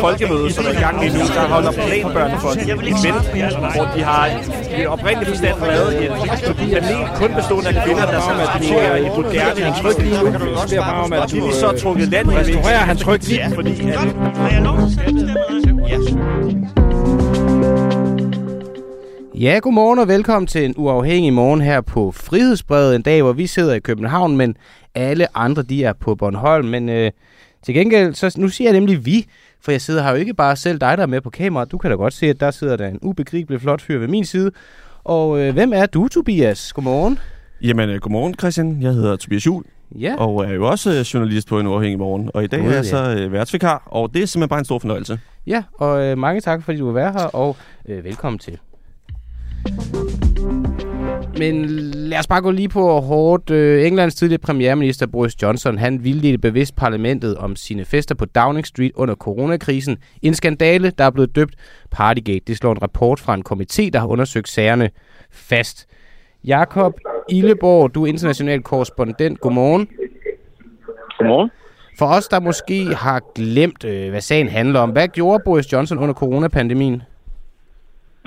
folkemøde, som er i gang lige nu, der holder planbørnefolk et event, hvor de har i oprindeligt forstand lavet et panel kun bestående af kvinder, der skal diskutere et moderne Han tryk lige nu. Det er bare om, at og de er så trukket land i restaurerer han tryk lige. fordi at Ja, godmorgen og velkommen til en uafhængig morgen her på Frihedsbrevet. En dag, hvor vi sidder i København, men alle andre de er på Bornholm. Men øh, til gengæld, så nu siger jeg nemlig vi, for jeg sidder her jo ikke bare selv dig, der er med på kameraet. Du kan da godt se, at der sidder der en ubegribelig flot fyr ved min side. Og øh, hvem er du, Tobias? Godmorgen. Jamen, øh, godmorgen Christian. Jeg hedder Tobias Juhl, Ja, og er jo også øh, journalist på en uafhængig morgen. Og i dag Gud, er jeg så øh, værtsvikar, og det er simpelthen bare en stor fornøjelse. ja og øh, mange tak, fordi du vil være her, og øh, velkommen til. Men lad os bare gå lige på hårdt. Øh, Englands tidligere premierminister Boris Johnson, han vildledte bevidst parlamentet om sine fester på Downing Street under coronakrisen. En skandale, der er blevet døbt Partygate. Det slår en rapport fra en komité, der har undersøgt sagerne fast. Jakob Illeborg, du er international korrespondent. Godmorgen. Godmorgen. For os, der måske har glemt, øh, hvad sagen handler om. Hvad gjorde Boris Johnson under coronapandemien?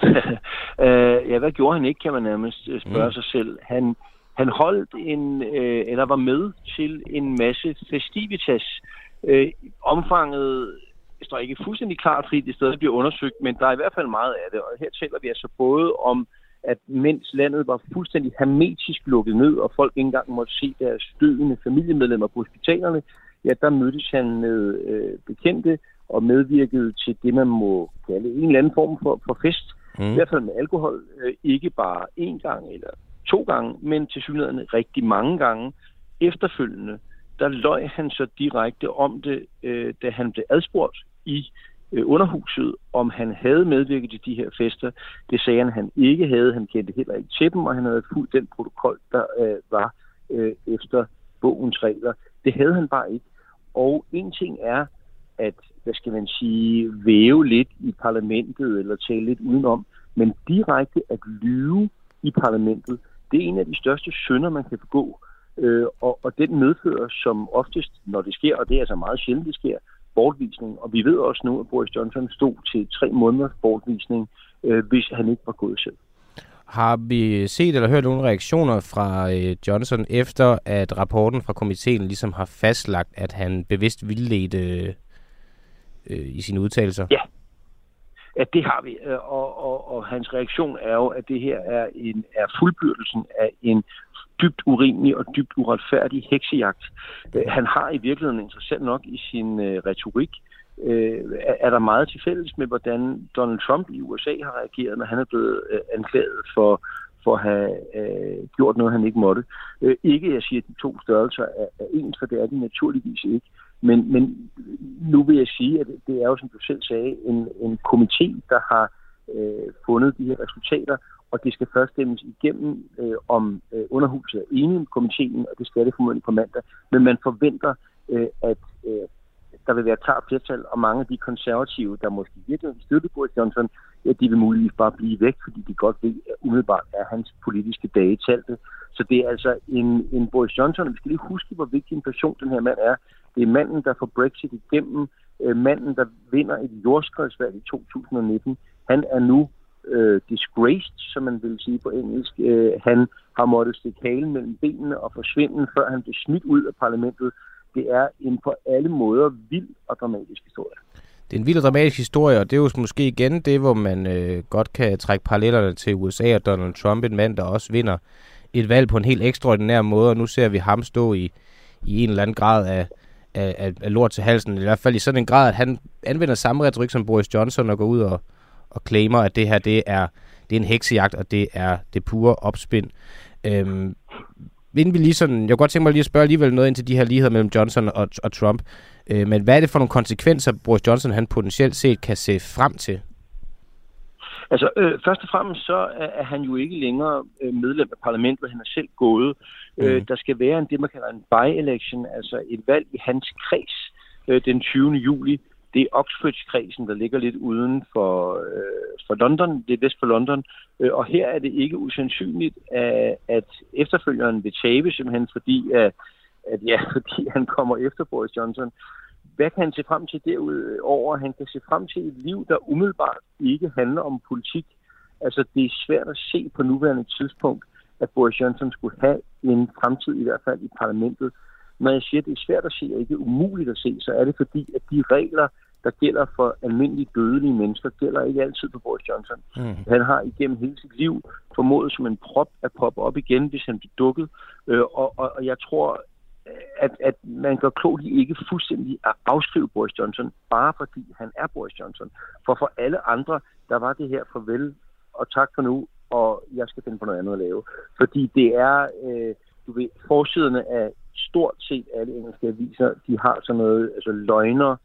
uh, ja, hvad gjorde han ikke, kan man nærmest øh, spørge mm. sig selv. Han, han holdt en, øh, eller var med til en masse festivitas. Øh, omfanget står ikke fuldstændig klart, fordi det stadig bliver undersøgt, men der er i hvert fald meget af det. Og her taler vi altså både om, at mens landet var fuldstændig hermetisk lukket ned, og folk ikke engang måtte se deres døende familiemedlemmer på hospitalerne, ja, der mødtes han med øh, bekendte og medvirkede til det, man må kalde en eller anden form for, for fest. Mm. I hvert fald med alkohol. Øh, ikke bare én gang eller to gange, men til synligheden rigtig mange gange. Efterfølgende, der løj han så direkte om det, øh, da han blev adspurgt i øh, underhuset, om han havde medvirket til de her fester. Det sagde han, han ikke havde. Han kendte heller ikke til dem, og han havde fulgt den protokol, der øh, var øh, efter bogens regler. Det havde han bare ikke. Og en ting er at, hvad skal man sige, væve lidt i parlamentet eller tale lidt udenom, men direkte at lyve i parlamentet, det er en af de største synder, man kan begå. Øh, og, og den medfører som oftest, når det sker, og det er altså meget sjældent, det sker, bortvisning. Og vi ved også nu, at Boris Johnson stod til tre måneders bortvisning, øh, hvis han ikke var gået selv. Har vi set eller hørt nogle reaktioner fra øh, Johnson efter, at rapporten fra komiteen ligesom har fastlagt, at han bevidst vildledte øh, i sine udtalelser? Ja. Ja, det har vi, øh, og, og, og hans reaktion er jo, at det her er, en, er fuldbyrdelsen af en dybt urimelig og dybt uretfærdig heksejagt. Han har i virkeligheden interessant nok i sin øh, retorik, øh, er- er der meget til fælles med, hvordan Donald Trump i USA har reageret, når han er blevet øh, anklaget for, for at have øh, gjort noget, han ikke måtte. Øh, ikke, at jeg siger, at de to størrelser er, er ens, for det er de naturligvis ikke. Men, men nu vil jeg sige, at det er jo, som du selv sagde, en, en komité, der har øh, fundet de her resultater, og det skal først stemmes igennem, øh, om øh, underhuset er enige med komiteen, og det skal det formodentlig på mandag. Men man forventer, øh, at øh, der vil være klart flertal, og mange af de konservative, der måske virkelig vil støtte Boris Johnson, ja, de vil muligvis bare blive væk, fordi de godt ved, at umiddelbart er hans politiske dage talte. Så det er altså en, en Boris Johnson, og vi skal lige huske, hvor vigtig en person den her mand er. Det er manden, der får Brexit igennem, øh, manden, der vinder et jordskredsvalg i 2019. Han er nu øh, disgraced, som man vil sige på engelsk. Øh, han har måttet stikke halen mellem benene og forsvinde, før han blev smidt ud af parlamentet. Det er en på alle måder vild og dramatisk historie. Det er en vild og dramatisk historie, og det er jo måske igen det, hvor man øh, godt kan trække parallellerne til USA og Donald Trump, en mand, der også vinder et valg på en helt ekstraordinær måde, og nu ser vi ham stå i, i en eller anden grad af, af, af, af lort til halsen, i hvert fald i sådan en grad, at han anvender samme retorik som Boris Johnson og går ud og, og claimer, at det her det er, det er en heksejagt, og det er det pure opspind. Øhm, inden vi lige sådan, jeg kunne godt tænke mig lige at spørge alligevel noget ind til de her ligheder mellem Johnson og, og Trump. Øh, men hvad er det for nogle konsekvenser, Boris Johnson han potentielt set kan se frem til? Altså, øh, først og fremmest så er, er han jo ikke længere øh, medlem af parlamentet. Han er selv gået. Mm. Øh, der skal være en, det, man kalder en by-election, altså et valg i hans kreds øh, den 20. juli. Det er Oxford-kredsen, der ligger lidt uden for, øh, for London. Det er vest for London. Øh, og her er det ikke usandsynligt, at, at efterfølgeren vil tabe, simpelthen fordi, at, at, ja, fordi han kommer efter Boris Johnson. Hvad kan han se frem til derudover? Han kan se frem til et liv, der umiddelbart ikke handler om politik. Altså, det er svært at se på nuværende tidspunkt, at Boris Johnson skulle have en fremtid, i hvert fald i parlamentet. Når jeg siger, at det er svært at se og ikke umuligt at se, så er det fordi, at de regler, der gælder for almindelige dødelige mennesker, gælder ikke altid for Boris Johnson. Mm. Han har igennem hele sit liv formået som en prop at poppe op igen, hvis han bliver dukket. Øh, og, og, og jeg tror, at, at man gør klogt i ikke fuldstændig at afskrive Boris Johnson, bare fordi han er Boris Johnson. For for alle andre, der var det her farvel og tak for nu, og jeg skal finde på noget andet at lave. Fordi det er, øh, du ved, forsiderne af stort set alle engelske aviser, de har sådan noget, altså løgner,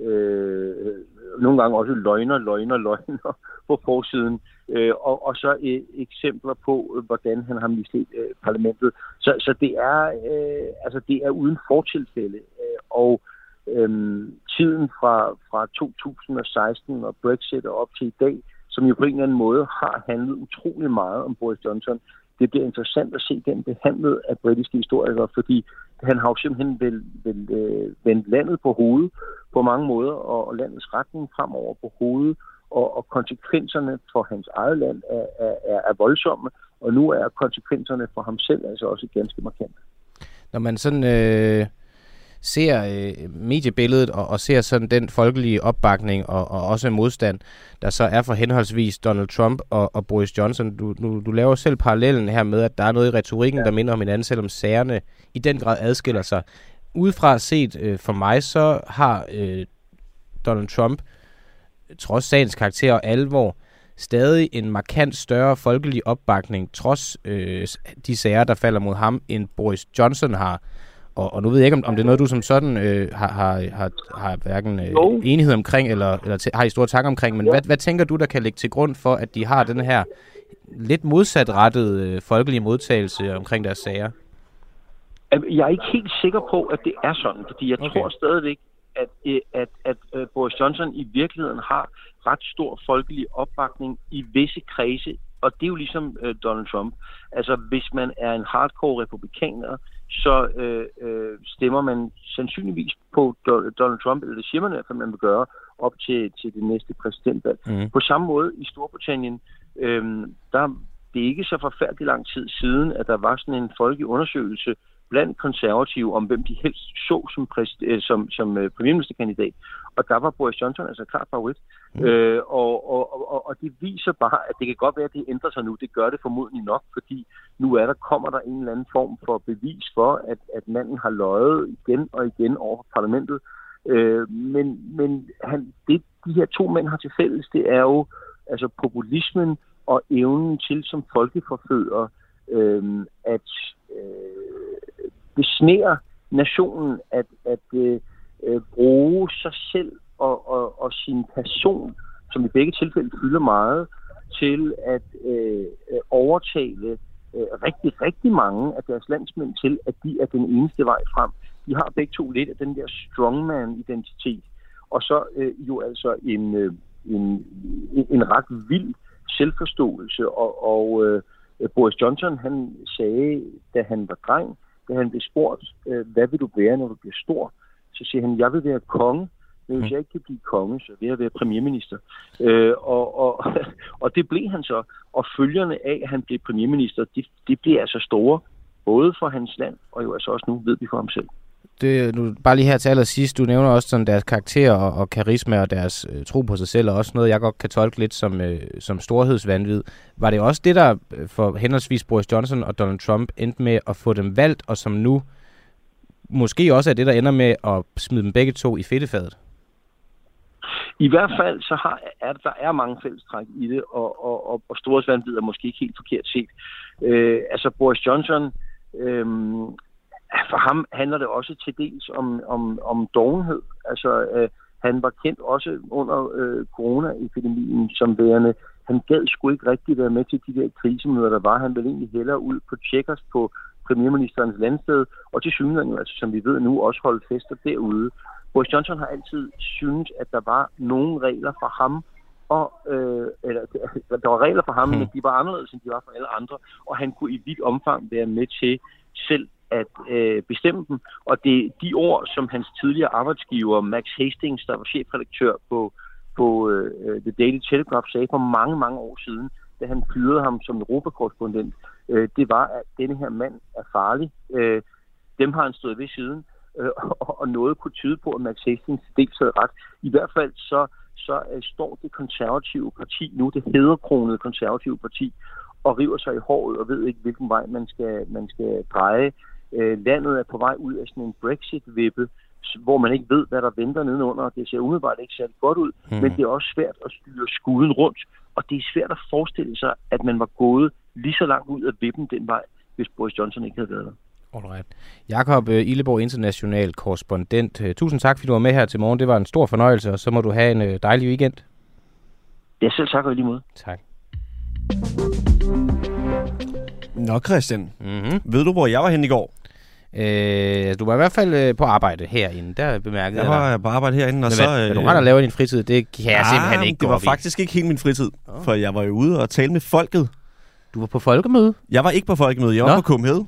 øh, nogle gange også løgner, løgner, løgner på forsiden, øh, og, og så øh, eksempler på, øh, hvordan han har misledt øh, parlamentet. Så, så det er øh, altså det er uden fortilfælde, øh, og øh, tiden fra, fra 2016 og Brexit og op til i dag, som jo på en eller anden måde har handlet utrolig meget om Boris Johnson. Det bliver interessant at se den behandlet af britiske historikere, fordi han har jo simpelthen vel, vel, øh, vendt landet på hovedet på mange måder, og, og landets retning fremover på hovedet, og, og konsekvenserne for hans eget land er, er, er, voldsomme, og nu er konsekvenserne for ham selv altså også ganske markante. Når man sådan øh, ser øh, mediebilledet og, og ser sådan den folkelige opbakning og, og også modstand, der så er for henholdsvis Donald Trump og, og Boris Johnson. Du, du, du laver selv parallellen her med, at der er noget i retorikken, ja. der minder om hinanden, selvom sagerne i den grad adskiller sig. Udefra set øh, for mig, så har øh, Donald Trump, trods sagens karakter og alvor, stadig en markant større folkelig opbakning, trods øh, de sager, der falder mod ham, end Boris Johnson har. Og, og nu ved jeg ikke, om, om det er noget, du som sådan øh, har, har, har, har hverken øh, enighed omkring, eller, eller har i store tanker omkring, men ja. hvad, hvad tænker du, der kan ligge til grund for, at de har den her lidt modsatrettede øh, folkelige modtagelse omkring deres sager? Jeg er ikke helt sikker på, at det er sådan, fordi jeg okay. tror stadigvæk, at, øh, at, at, at øh, Boris Johnson i virkeligheden har ret stor folkelig opbakning i visse kredse, og det er jo ligesom uh, Donald Trump. Altså, hvis man er en hardcore republikaner, så øh, øh, stemmer man sandsynligvis på Donald Trump, eller det siger man i hvert fald, man vil gøre, op til, til det næste præsidentvalg. Mm. På samme måde i Storbritannien, øh, der det er ikke så forfærdelig lang tid siden, at der var sådan en folkelig undersøgelse blandt konservative om, hvem de helst så som, øh, som, som øh, premierministerkandidat. Og der var Boris Johnson altså klart favorit. Mm. Øh, og, og, og, og det viser bare, at det kan godt være, at det ændrer sig nu. Det gør det formodentlig nok, fordi nu er der, kommer der en eller anden form for bevis for, at, at manden har løjet igen og igen over parlamentet. Øh, men men han, det, de her to mænd har til fælles, det er jo altså populismen og evnen til som folkeforfører øh, at øh, besnærer nationen at, at øh, øh, bruge sig selv og, og, og sin person, som i begge tilfælde fylder meget, til at øh, øh, overtale øh, rigtig, rigtig mange af deres landsmænd til, at de er den eneste vej frem. De har begge to lidt af den der strongman-identitet, og så øh, jo altså en, øh, en, en ret vild selvforståelse. Og, og øh, Boris Johnson, han sagde, da han var dreng, da han blev spurgt, øh, hvad vil du være, når du bliver stor? Så siger han, jeg vil være konge, men hvis mm. jeg ikke kan blive konge, så vil jeg være premierminister. Øh, og, og, og det blev han så. Og følgerne af, at han blev premierminister, det, det bliver altså store, både for hans land, og jo altså også nu ved vi for ham selv det, nu, bare lige her til allersidst, du nævner også sådan deres karakter og, og karisma og deres øh, tro på sig selv, og også noget, jeg godt kan tolke lidt som, øh, som storhedsvandvid. Var det også det, der øh, for henholdsvis Boris Johnson og Donald Trump endte med at få dem valgt, og som nu måske også er det, der ender med at smide dem begge to i fedtefadet? I hvert fald så har, er der er mange fællestræk i det, og, og, og, og storhedsvandvid er måske ikke helt forkert set. Øh, altså Boris Johnson øh, for ham handler det også til dels om, om, om dogenhed. Altså, øh, han var kendt også under øh, coronaepidemien som værende. Han gad sgu ikke rigtig være med til de der krisemøder, der var. Han ville egentlig hellere ud på tjekkers på premierministerens landsted, og til synligheden, altså, som vi ved nu, også holde fester derude. Boris Johnson har altid syntes, at der var nogle regler for ham, og, øh, eller, der var regler for ham, hmm. men de var anderledes, end de var for alle andre, og han kunne i vidt omfang være med til selv at øh, bestemme dem. Og det er de ord, som hans tidligere arbejdsgiver, Max Hastings, der var chefredaktør på, på øh, The Daily Telegraph, sagde for mange, mange år siden, da han fyrede ham som europakorrespondent, øh, det var, at denne her mand er farlig. Øh, dem har han stået ved siden, øh, og, og noget kunne tyde på, at Max Hastings dels havde ret. I hvert fald så, så øh, står det konservative parti nu, det hedderkronede konservative parti, og river sig i håret og ved ikke, hvilken vej man skal, man skal dreje. Øh, landet er på vej ud af sådan en Brexit-vippe, hvor man ikke ved, hvad der venter nedenunder. Det ser umiddelbart ikke særlig godt ud, mm. men det er også svært at styre skuden rundt. Og det er svært at forestille sig, at man var gået lige så langt ud af vippen den vej, hvis Boris Johnson ikke havde været der. Alright. Jakob øh, Illeborg, international korrespondent. Øh, tusind tak, fordi du var med her til morgen. Det var en stor fornøjelse, og så må du have en øh, dejlig weekend. Ja, selv tak og lige måde. Tak. Nå, Christian. Mm-hmm. Ved du, hvor jeg var henne i går? Øh, du var i hvert fald øh, på arbejde herinde, der bemærkede Jeg jeg var på arbejde herinde, og Men så... hvad, hvad du og laver i din fritid, det kan jeg simpelthen ikke det var i. faktisk ikke helt min fritid, for jeg var jo ude og tale med folket. Du var på folkemøde? Jeg var ikke på folkemøde, jeg Nå. var på Kumhed. Åh,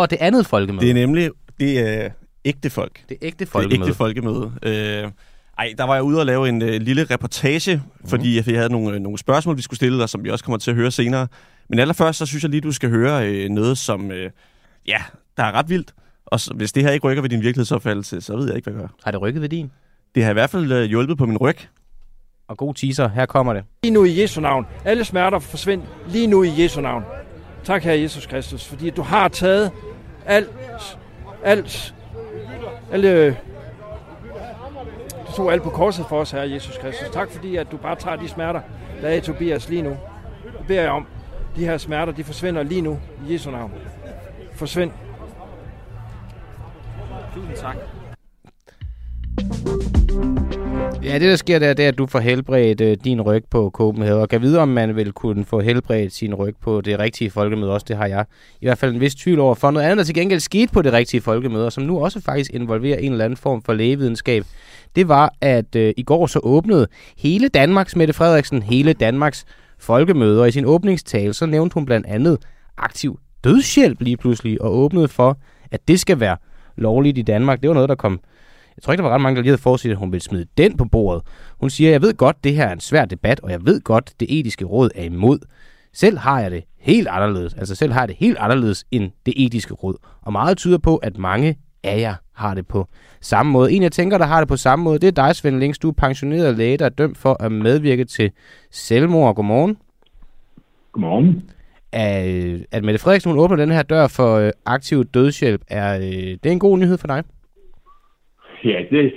oh, det andet folkemøde. Det er nemlig det er ægte folk. det ægte Det folkemøde. ægte folkemøde. Øh, ej, der var jeg ude og lave en øh, lille reportage, Mhm. fordi jeg havde nogle, øh, nogle spørgsmål, vi skulle stille, og som vi også kommer til at høre senere. Men allerførst, så synes jeg lige, du skal høre øh, noget, som øh, ja, der er ret vildt. Og så, hvis det her ikke rykker ved din virkelighedsopfattelse, så ved jeg ikke, hvad jeg gør. Har det rykket ved din? Det har i hvert fald øh, hjulpet på min ryg. Og god teaser, her kommer det. Lige nu i Jesu navn. Alle smerter forsvind lige nu i Jesu navn. Tak, Herre Jesus Kristus, fordi du har taget alt, alt, alle, du tog alt på korset for os, Herre Jesus Kristus. Tak, fordi at du bare tager de smerter, der er i Tobias lige nu. Det beder jeg om. De her smerter, de forsvinder lige nu i Jesu navn. Forsvind. Tak. Ja, det der sker der, det er, at du får helbredt øh, din ryg på Copenhagen, og kan vide, om man vil kunne få helbredt sin ryg på det rigtige folkemøde også. Det har jeg i hvert fald en vis tvivl over. For noget andet, der til gengæld skete på det rigtige folkemøde, og som nu også faktisk involverer en eller anden form for lægevidenskab, det var, at øh, i går så åbnede hele Danmarks, Mette Frederiksen, hele Danmarks folkemøde, og i sin åbningstale, så nævnte hun blandt andet aktiv dødshjælp lige pludselig, og åbnede for, at det skal være lovligt i Danmark. Det var noget, der kom jeg tror ikke, der var ret mange, der lige havde forudset, at hun ville smide den på bordet. Hun siger, jeg ved godt, det her er en svær debat, og jeg ved godt, det etiske råd er imod. Selv har jeg det helt anderledes. Altså selv har jeg det helt anderledes end det etiske råd. Og meget tyder på, at mange af jer har det på samme måde. En, jeg tænker, der har det på samme måde, det er dig, Svend Links. Du er pensioneret læge, der er dømt for at medvirke til selvmord. Godmorgen. Godmorgen. At, at Mette Frederiksen hun åbner den her dør for øh, aktiv dødshjælp, er øh, det er en god nyhed for dig? Ja, det,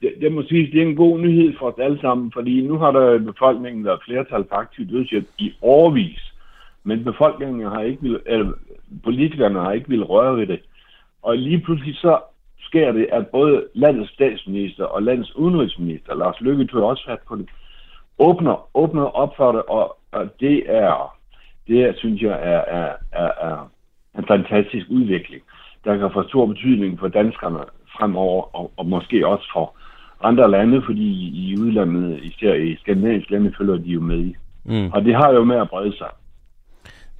det, det må sige, det er en god nyhed for os alle sammen, fordi nu har der i befolkningen været flertal for aktiv dødshjælp i årvis. Men befolkningen har ikke vil, eller politikerne har ikke vil røre ved det. Og lige pludselig så sker det, at både landets statsminister og landets udenrigsminister, Lars Løkke tog også fat på det, åbner, åbner op for det, og, og det er, det synes jeg, er, er, er, er en fantastisk udvikling, der kan få stor betydning for danskerne fremover, og, og måske også for andre lande, fordi i udlandet, især i skandinaviske lande, følger de jo med i. Mm. Og det har jo med at brede sig.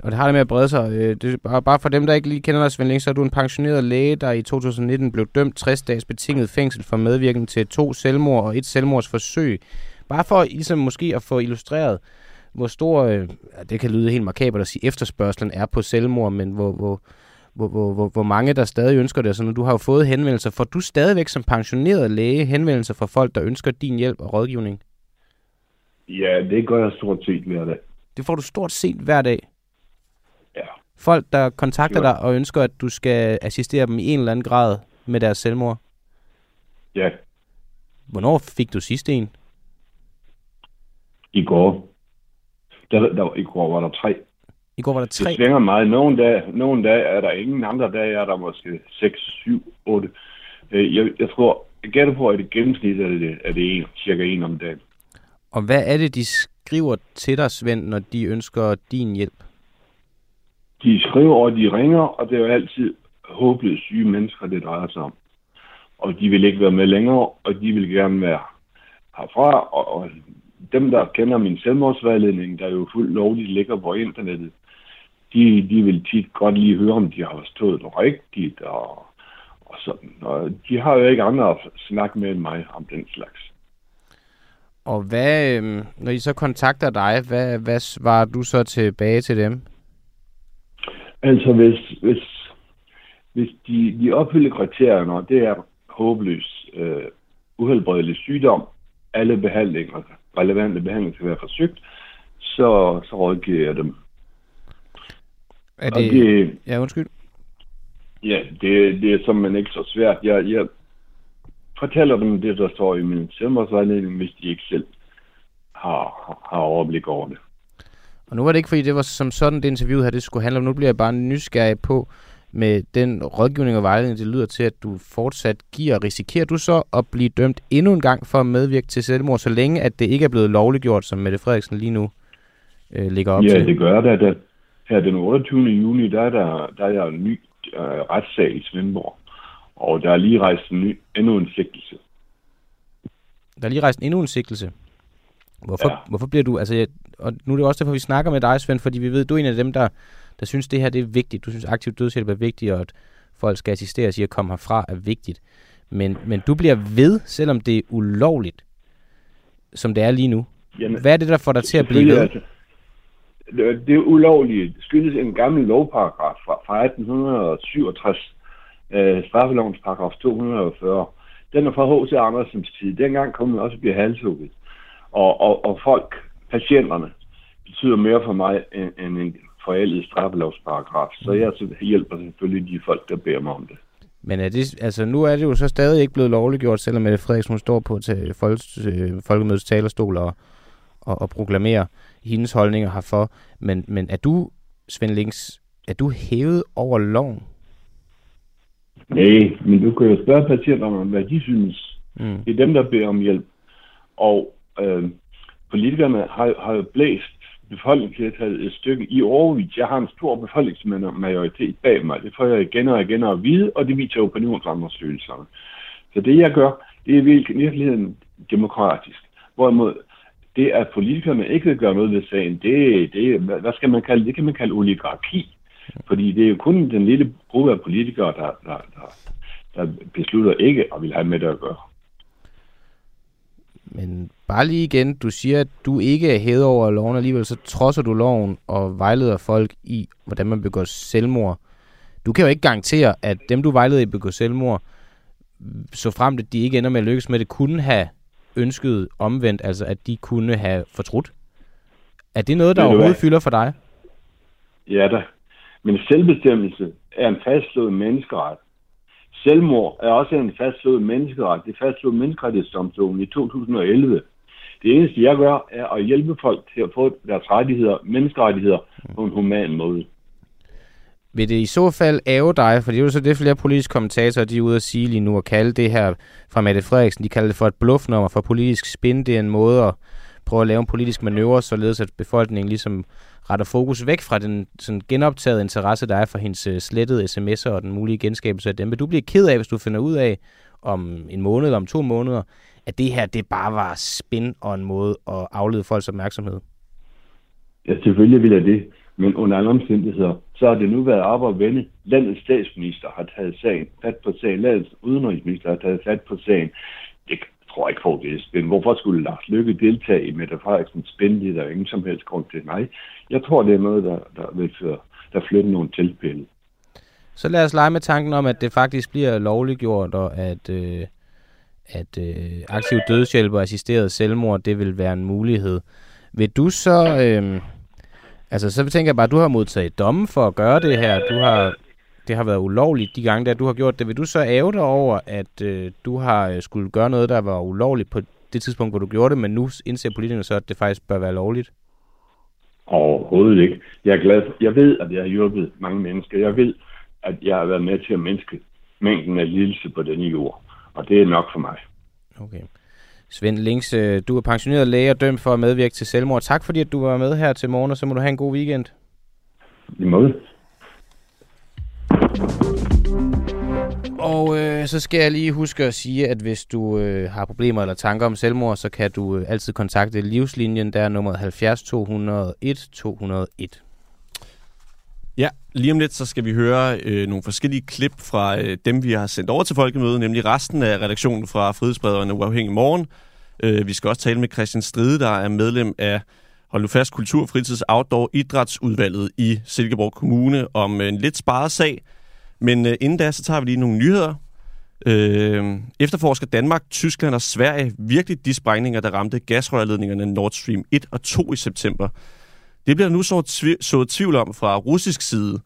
Og det har det med at brede sig. Øh, Det er bare, bare for dem, der ikke lige kender dig, Svend Link, så er du en pensioneret læge, der i 2019 blev dømt 60 dages betinget fængsel for medvirken til to selvmord og et selvmordsforsøg. Bare for ligesom måske at få illustreret, hvor stor, øh, det kan lyde helt markabert at sige, efterspørgselen er på selvmord, men hvor, hvor, hvor, hvor, hvor, hvor mange der stadig ønsker det. Så når du har jo fået henvendelser, får du stadigvæk som pensioneret læge henvendelser fra folk, der ønsker din hjælp og rådgivning? Ja, det gør jeg stort set hver dag. Det får du stort set hver dag. Ja. Folk, der kontakter dig og ønsker, at du skal assistere dem i en eller anden grad med deres selvmord. Ja, Hvornår fik du sidst en? i går. Der, der, I går var der tre. I går var der Det tre. svinger meget. Nogle dage, nogle dage er der ingen, andre dage er der måske 6, 7, 8. Øh, Jeg, jeg tror, jeg gætter på, at i gennemsnit er det, er det en, cirka en om dagen. Og hvad er det, de skriver til dig, Svend, når de ønsker din hjælp? De skriver, og de ringer, og det er jo altid håbløst syge mennesker, det drejer sig om. Og de vil ikke være med længere, og de vil gerne være herfra. Og, og dem, der kender min selvmordsvejledning, der er jo fuldt lovligt ligger på internettet, de, de vil tit godt lige høre, om de har forstået det rigtigt, og, og sådan. Og de har jo ikke andre at snakke med end mig om den slags. Og hvad, øh, når I så kontakter dig, hvad, hvad svarer du så tilbage til dem? Altså, hvis, hvis, hvis de, de opfylder kriterierne, og det er håbløs, øh, uhelbredelig sygdom, alle behandlinger, relevante behandlinger skal være forsøgt, så, så rådgiver jeg dem. Er Og det... det, Ja, undskyld. ja, det, det er simpelthen ikke så svært. Jeg, jeg fortæller dem det, der står i min selvmordsvejledning, hvis de ikke selv har, har overblik over det. Og nu var det ikke, fordi det var som sådan, det interview her, det skulle handle om. Nu bliver jeg bare nysgerrig på, med den rådgivning og vejledning, det lyder til, at du fortsat giver. Risikerer du så at blive dømt endnu en gang for at medvirke til selvmord, så længe at det ikke er blevet lovliggjort, som Mette Frederiksen lige nu øh, ligger op Ja, til? det gør det. Der, her den 28. juni, der er der, der er en ny øh, retssag i Svendborg. Og der er lige rejst en ny, endnu en sigtelse. Der er lige rejst endnu en sigtelse. Hvorfor, ja. Ja. hvorfor bliver du, altså, jeg- og nu er det også derfor, vi snakker med dig, Svend, fordi vi ved, du er en af dem, der, der synes, det her det er vigtigt. Du synes, aktiv dødshjælp er vigtigt, og at folk skal assisteres i at komme herfra er vigtigt. Men, men du bliver ved, selvom det er ulovligt, som det er lige nu. Jamen, Hvad er det, der får dig til at blive ved? Altså, det, er. Det skyldes en gammel lovparagraf fra, fra 1867, øh, straffelovens paragraf 240. Den er fra H.C. Andersens tid. Dengang kunne man også blive halshugget. Og, og, og folk, patienterne, betyder mere for mig end, end en forældet straffelovsparagraf. Så jeg så hjælper selvfølgelig de folk, der beder mig om det. Men er det, altså, nu er det jo så stadig ikke blevet lovliggjort, selvom Mette Frederiksen hun står på til folk, øh, folkemødets talerstol og, og, og proklamerer hendes holdninger herfor. Men, men er du, Svend Links, er du hævet over loven? Nej, men du kan jo spørge patienterne om, hvad de synes. Mm. Det er dem, der beder om hjælp. Og øh, politikerne har, har jo blæst befolkningsflertallet et stykke i overvis. Jeg har en stor befolkningsmajoritet bag mig. Det får jeg igen og igen at vide, og det viser opinionsundersøgelserne. Så det, jeg gør, det er i virkeligheden demokratisk. Hvorimod det, at politikerne ikke vil gøre noget ved sagen, det, det hvad hvad skal man kalde det? kan man kalde oligarki. Fordi det er jo kun den lille gruppe af politikere, der, der, der, der beslutter ikke at vil have med det at gøre. Men bare lige igen, du siger, at du ikke er hævet over loven, alligevel så trodser du loven og vejleder folk i, hvordan man begår selvmord. Du kan jo ikke garantere, at dem, du vejleder i at begå selvmord, så frem at de ikke ender med at lykkes med det, kunne have ønsket omvendt, altså at de kunne have fortrudt. Er det noget, der du overhovedet fylder for dig? Ja da. Men selvbestemmelse er en fastslået menneskeret. Selvmord er også en fastslået menneskeret. Det fastslog menneskerettighedsdomstolen i 2011. Det eneste, jeg gør, er at hjælpe folk til at få deres rettigheder, menneskerettigheder på en human måde. Vil det i så fald æve dig, for det er jo så det flere politiske kommentatorer, de er ude at sige lige nu, og kalde det her fra Mette Frederiksen, de kalder det for et bluffnummer for politisk spin. Det er en måde at prøve at lave en politisk manøvre, således at befolkningen ligesom retter fokus væk fra den sådan genoptagede interesse, der er for hendes øh, slettede sms'er og den mulige genskabelse af dem. Vil du blive ked af, hvis du finder ud af om en måned eller om to måneder, at det her det bare var spin og en måde at aflede folks opmærksomhed? Ja, selvfølgelig vil jeg det. Men under alle omstændigheder, så har det nu været op at vende. Landets statsminister har taget sagen fat på sagen. Landets udenrigsminister har taget fat på sagen. Det tror jeg ikke på, det er spændende. Hvorfor skulle Lars Løkke deltage i Mette Frederiksens spændende? Der er ingen som helst grund til. Nej, jeg tror, det er noget, der, der vil føre, der flytter nogle tilfælde. Så lad os lege med tanken om, at det faktisk bliver lovliggjort, og at, øh, at øh, aktiv dødshjælp og assisteret selvmord, det vil være en mulighed. Vil du så... Øh, altså, så tænker jeg bare, at du har modtaget domme for at gøre det her. Du har, det har været ulovligt de gange, der du har gjort det. Vil du så æve dig over, at øh, du har øh, skulle gøre noget, der var ulovligt på det tidspunkt, hvor du gjorde det, men nu indser politikerne så, at det faktisk bør være lovligt? Overhovedet ikke. Jeg er glad for, jeg ved, at jeg har hjulpet mange mennesker. Jeg ved, at jeg har været med til at mindske mængden af lidelse på denne jord. Og det er nok for mig. Okay. Svend Links, øh, du er pensioneret læge og dømt for at medvirke til selvmord. Tak fordi, at du var med her til morgen, og så må du have en god weekend. I måde. Og øh, så skal jeg lige huske at sige, at hvis du øh, har problemer eller tanker om selvmord, så kan du øh, altid kontakte Livslinjen, der er nummeret 70 201 201. Ja, lige om lidt så skal vi høre øh, nogle forskellige klip fra øh, dem, vi har sendt over til Folkemødet, nemlig resten af redaktionen fra Frihedsbrederne Uafhængig Morgen. Øh, vi skal også tale med Christian Stride, der er medlem af hold nu fast, Kultur, Fritids, Outdoor, Idrætsudvalget i Silkeborg Kommune om en lidt sparet sag. Men øh, inden da, så tager vi lige nogle nyheder. Øh, efterforsker Danmark, Tyskland og Sverige virkelig de sprængninger, der ramte gasrørledningerne Nord Stream 1 og 2 i september. Det bliver nu så, tv- så tvivl om fra russisk side.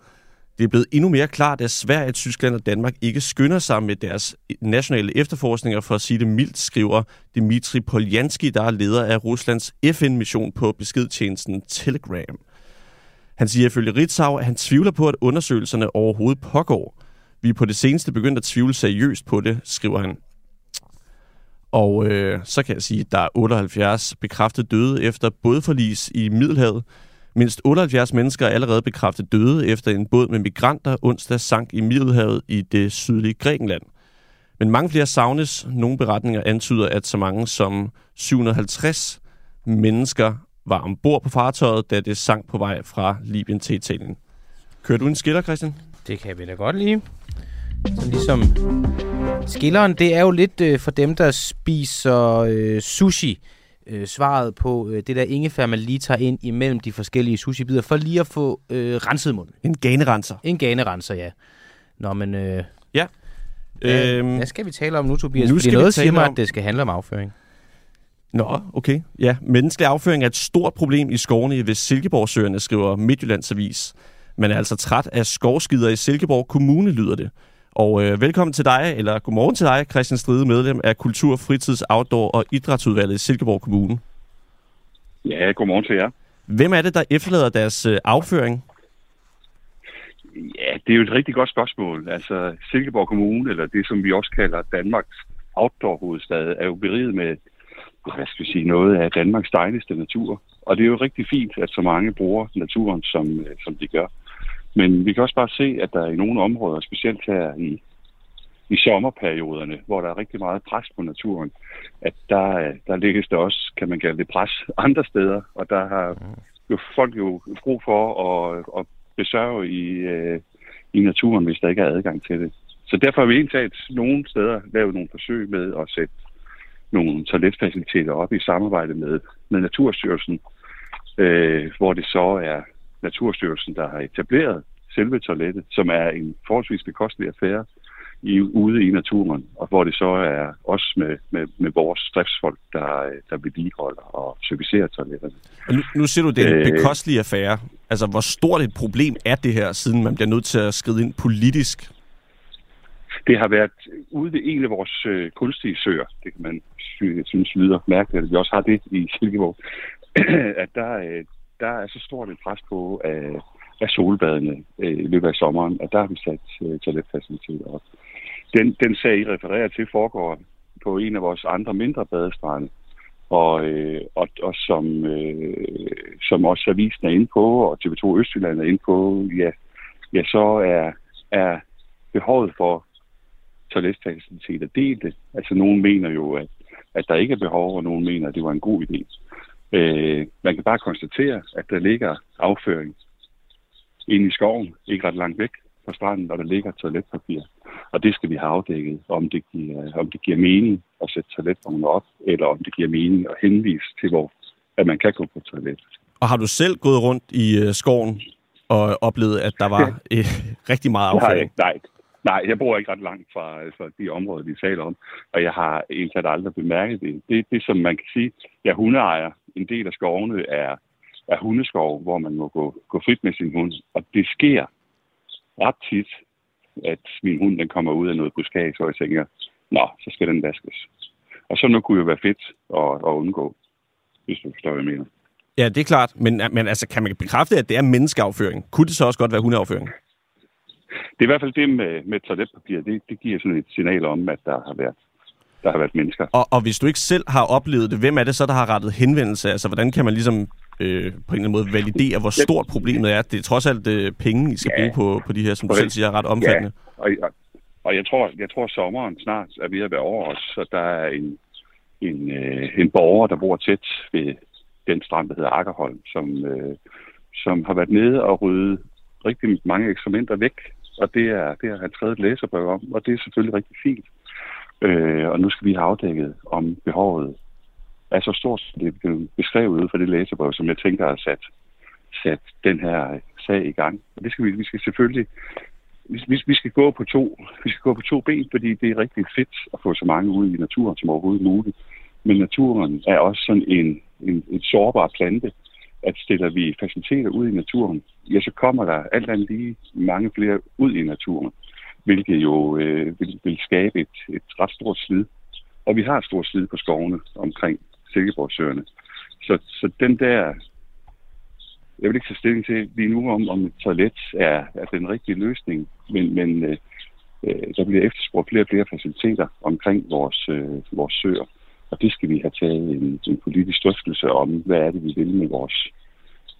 Det er blevet endnu mere klart, at Sverige, Tyskland og Danmark ikke skynder sig med deres nationale efterforskninger, for at sige det mildt, skriver Dmitri Poljanski, der er leder af Ruslands FN-mission på beskedtjenesten Telegram. Han siger ifølge Ritzau, at han tvivler på, at undersøgelserne overhovedet pågår. Vi er på det seneste begyndt at tvivle seriøst på det, skriver han. Og øh, så kan jeg sige, at der er 78 bekræftet døde efter bådforlis i Middelhavet. Mindst 78 mennesker er allerede bekræftet døde efter en båd med migranter onsdag sank i Middelhavet i det sydlige Grækenland. Men mange flere savnes. Nogle beretninger antyder, at så mange som 750 mennesker var ombord på fartøjet, da det sank på vej fra Libyen til Italien. Kører du en skiller, Christian? Det kan vi da godt lide. Så ligesom skilleren, det er jo lidt øh, for dem, der spiser øh, sushi. Øh, svaret på øh, det der ingefær, man lige tager ind imellem de forskellige sushi-bidder, for lige at få øh, renset munden. En ganerenser. En ganerenser, ja. Nå, men øh, Ja. hvad, Øhm, hvad skal vi tale om nu, Tobias? nu Fordi skal vi noget siger mig, om- at det skal handle om afføring. Nå, okay. Ja, menneskelig afføring er et stort problem i skovene ved Silkeborgsøerne, skriver Midtjyllands Avis. Man er altså træt af skovskider i Silkeborg Kommune, lyder det. Og øh, velkommen til dig, eller godmorgen til dig, Christian Stride, medlem af Kultur, Fritids, Outdoor og Idrætsudvalget i Silkeborg Kommune. Ja, godmorgen til jer. Hvem er det, der efterlader deres øh, afføring? Ja, det er jo et rigtig godt spørgsmål. Altså, Silkeborg Kommune, eller det, som vi også kalder Danmarks outdoor-hovedstad, er jo beriget med, hvad skal vi sige, noget af Danmarks dejligste natur. Og det er jo rigtig fint, at så mange bruger naturen, som, øh, som de gør. Men vi kan også bare se, at der i nogle områder, specielt her i, i sommerperioderne, hvor der er rigtig meget pres på naturen, at der, øh, der ligges der også, kan man kalde det, pres andre steder. Og der har jo folk jo brug for at, at besørge i, øh, i naturen, hvis der ikke er adgang til det. Så derfor har vi indtaget nogle steder lavet nogle forsøg med at sætte nogle toiletfaciliteter op i samarbejde med, med Naturstyrelsen, øh, hvor det så er Naturstyrelsen, der har etableret selve toilettet, som er en forholdsvis bekostelig affære i, ude i naturen, og hvor det så er os med, med, med vores driftsfolk, der, der vedligeholder og servicerer toiletterne. Og nu, nu siger du, det er en Øh. bekostelig affære. Altså, hvor stort et problem er det her, siden man bliver nødt til at skride ind politisk? Det har været ude ved en af vores øh, kunstige søer, det kan man synes lyder mærkeligt, at vi også har det i Silkeborg, at der, øh, der er så stort et pres på af, af solbadene øh, i løbet af sommeren, at der har vi sat øh, toiletfaciliteter op. Den, den sag, I refererer til, foregår på en af vores andre mindre badestrande, og, øh, og, og som, øh, som også Avisen er inde på, og TV2 Østjylland er inde på, ja, ja så er, er behovet for toiletfaciliteter delte. Altså, nogen mener jo, at, at der ikke er behov, og nogen mener, at det var en god idé. Øh, man kan bare konstatere, at der ligger afføring inde i skoven, ikke ret langt væk fra stranden, og der ligger toiletpapir. Og det skal vi have afdækket, om det giver, om det giver mening at sætte toiletvogne op, eller om det giver mening at henvise til, hvor at man kan gå på toilet. Og har du selv gået rundt i øh, skoven og oplevet, at der var øh, rigtig meget Nej, afføring? nej, nej, jeg bor ikke ret langt fra, fra de områder, vi taler om, og jeg har egentlig aldrig bemærket det. Det det, som man kan sige, jeg hundeejer. En del af skovene er, er hundeskov, hvor man må gå, gå frit med sin hund, og det sker ret tit, at min hund den kommer ud af noget buskage, og jeg tænker, nå, så skal den vaskes. Og så nu kunne jo være fedt at, at undgå, hvis du forstår, hvad jeg mener. Ja, det er klart. Men, men altså, kan man bekræfte, at det er menneskeafføring? Kunne det så også godt være hundeafføring? Det er i hvert fald det med, med toiletpapir. Det, det giver sådan et signal om, at der har været, der har været mennesker. Og, og hvis du ikke selv har oplevet det, hvem er det så, der har rettet henvendelse? Altså, hvordan kan man ligesom øh, på en eller anden måde validere, hvor stort problemet er? Det er trods alt øh, penge, I skal Ja. bruge på, på de her, som du selv siger, er ret omfattende. Ja, og, og, jeg tror, jeg tror sommeren snart er ved at være over os, så der er en, en, øh, en borger, der bor tæt ved den strand, der hedder Akkerholm, som, øh, som har været nede og rydde rigtig mange eksperimenter væk, og det er, det er han skrevet et læserbrev om, og det er selvfølgelig rigtig fint. Øh, og nu skal vi have afdækket, om behovet er så stort, som det er beskrevet ud fra det læserbrev, som jeg tænker har sat, sat den her sag i gang. Og det skal vi, vi skal selvfølgelig vi, vi, skal gå på to, vi skal gå på to ben, fordi det er rigtig fedt at få så mange ud i naturen som overhovedet muligt. Men naturen er også sådan en, en, en sårbar plante, at stiller vi faciliteter ud i naturen, ja, så kommer der alt andet lige mange flere ud i naturen, hvilket jo øh, vil, vil skabe et, et ret stort slid. Og vi har et stort slid på skovene omkring Silkeborgsøerne. Så, så den der jeg vil ikke tage stilling til lige nu, om, om et toilet er, er den rigtige løsning, men, men øh, øh der bliver efterspurgt flere og flere faciliteter omkring vores, øh, vores søer. Og det skal vi have taget en, en politisk drøftelse om, hvad er det, vi vil med vores,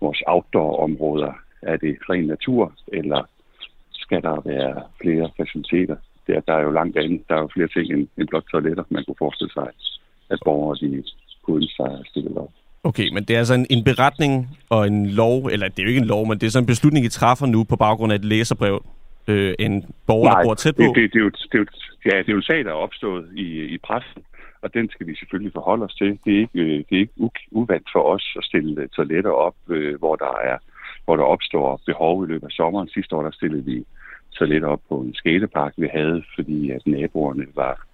vores outdoor-områder. Er det ren natur, eller skal der være flere faciliteter? Der, der er jo langt andet. Der er jo flere ting end, end blot toiletter, man kunne forestille sig, at borgere de kunne ønske sig at stille op. Okay, men det er altså en, en beretning og en lov, eller det er jo ikke en lov, men det er sådan en beslutning, I træffer nu på baggrund af et læserbrev, øh, en borger, Nej, der bor tæt på? Det, det, det, er jo, det, er jo, ja, det er jo en sag, der er opstået i, i pressen, og den skal vi selvfølgelig forholde os til. Det er ikke, øh, det er ikke uvandt for os at stille toiletter op, øh, hvor der er hvor der opstår behov i løbet af sommeren. Sidste år der stillede vi toiletter op på en skatepark, vi havde, fordi at naboerne var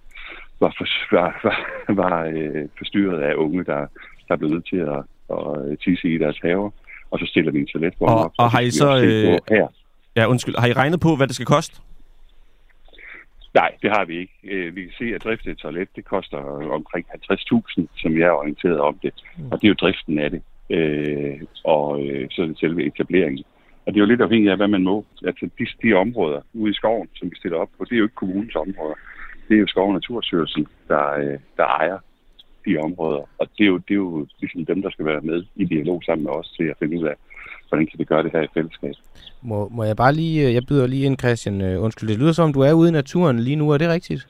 var, for, var, var, var øh, forstyrret af unge, der der er blevet nødt til at, at tisse i deres haver, og så stiller vi en toiletvogn og, op. Og, og har I så... Øh, her. Ja, undskyld. Har I regnet på, hvad det skal koste? Nej, det har vi ikke. Øh, vi kan se, at drifte et toilet, det koster omkring 50.000, som jeg er orienteret om det. Mm. Og det er jo driften af det. Øh, og øh, så er det selve etableringen. Og det er jo lidt afhængigt af, hvad man må. Altså de, de områder ude i skoven, som vi stiller op på, det er jo ikke kommunens områder. Det er jo Skov- og Naturstyrelsen, der, øh, der ejer de områder. Og det er, jo, det er jo ligesom dem, der skal være med i dialog sammen med os til at finde ud af, hvordan kan vi gøre det her i fællesskab. Må, må jeg bare lige, øh, jeg byder lige ind, Christian, uh, undskyld, det lyder som, du er ude i naturen lige nu, er det rigtigt?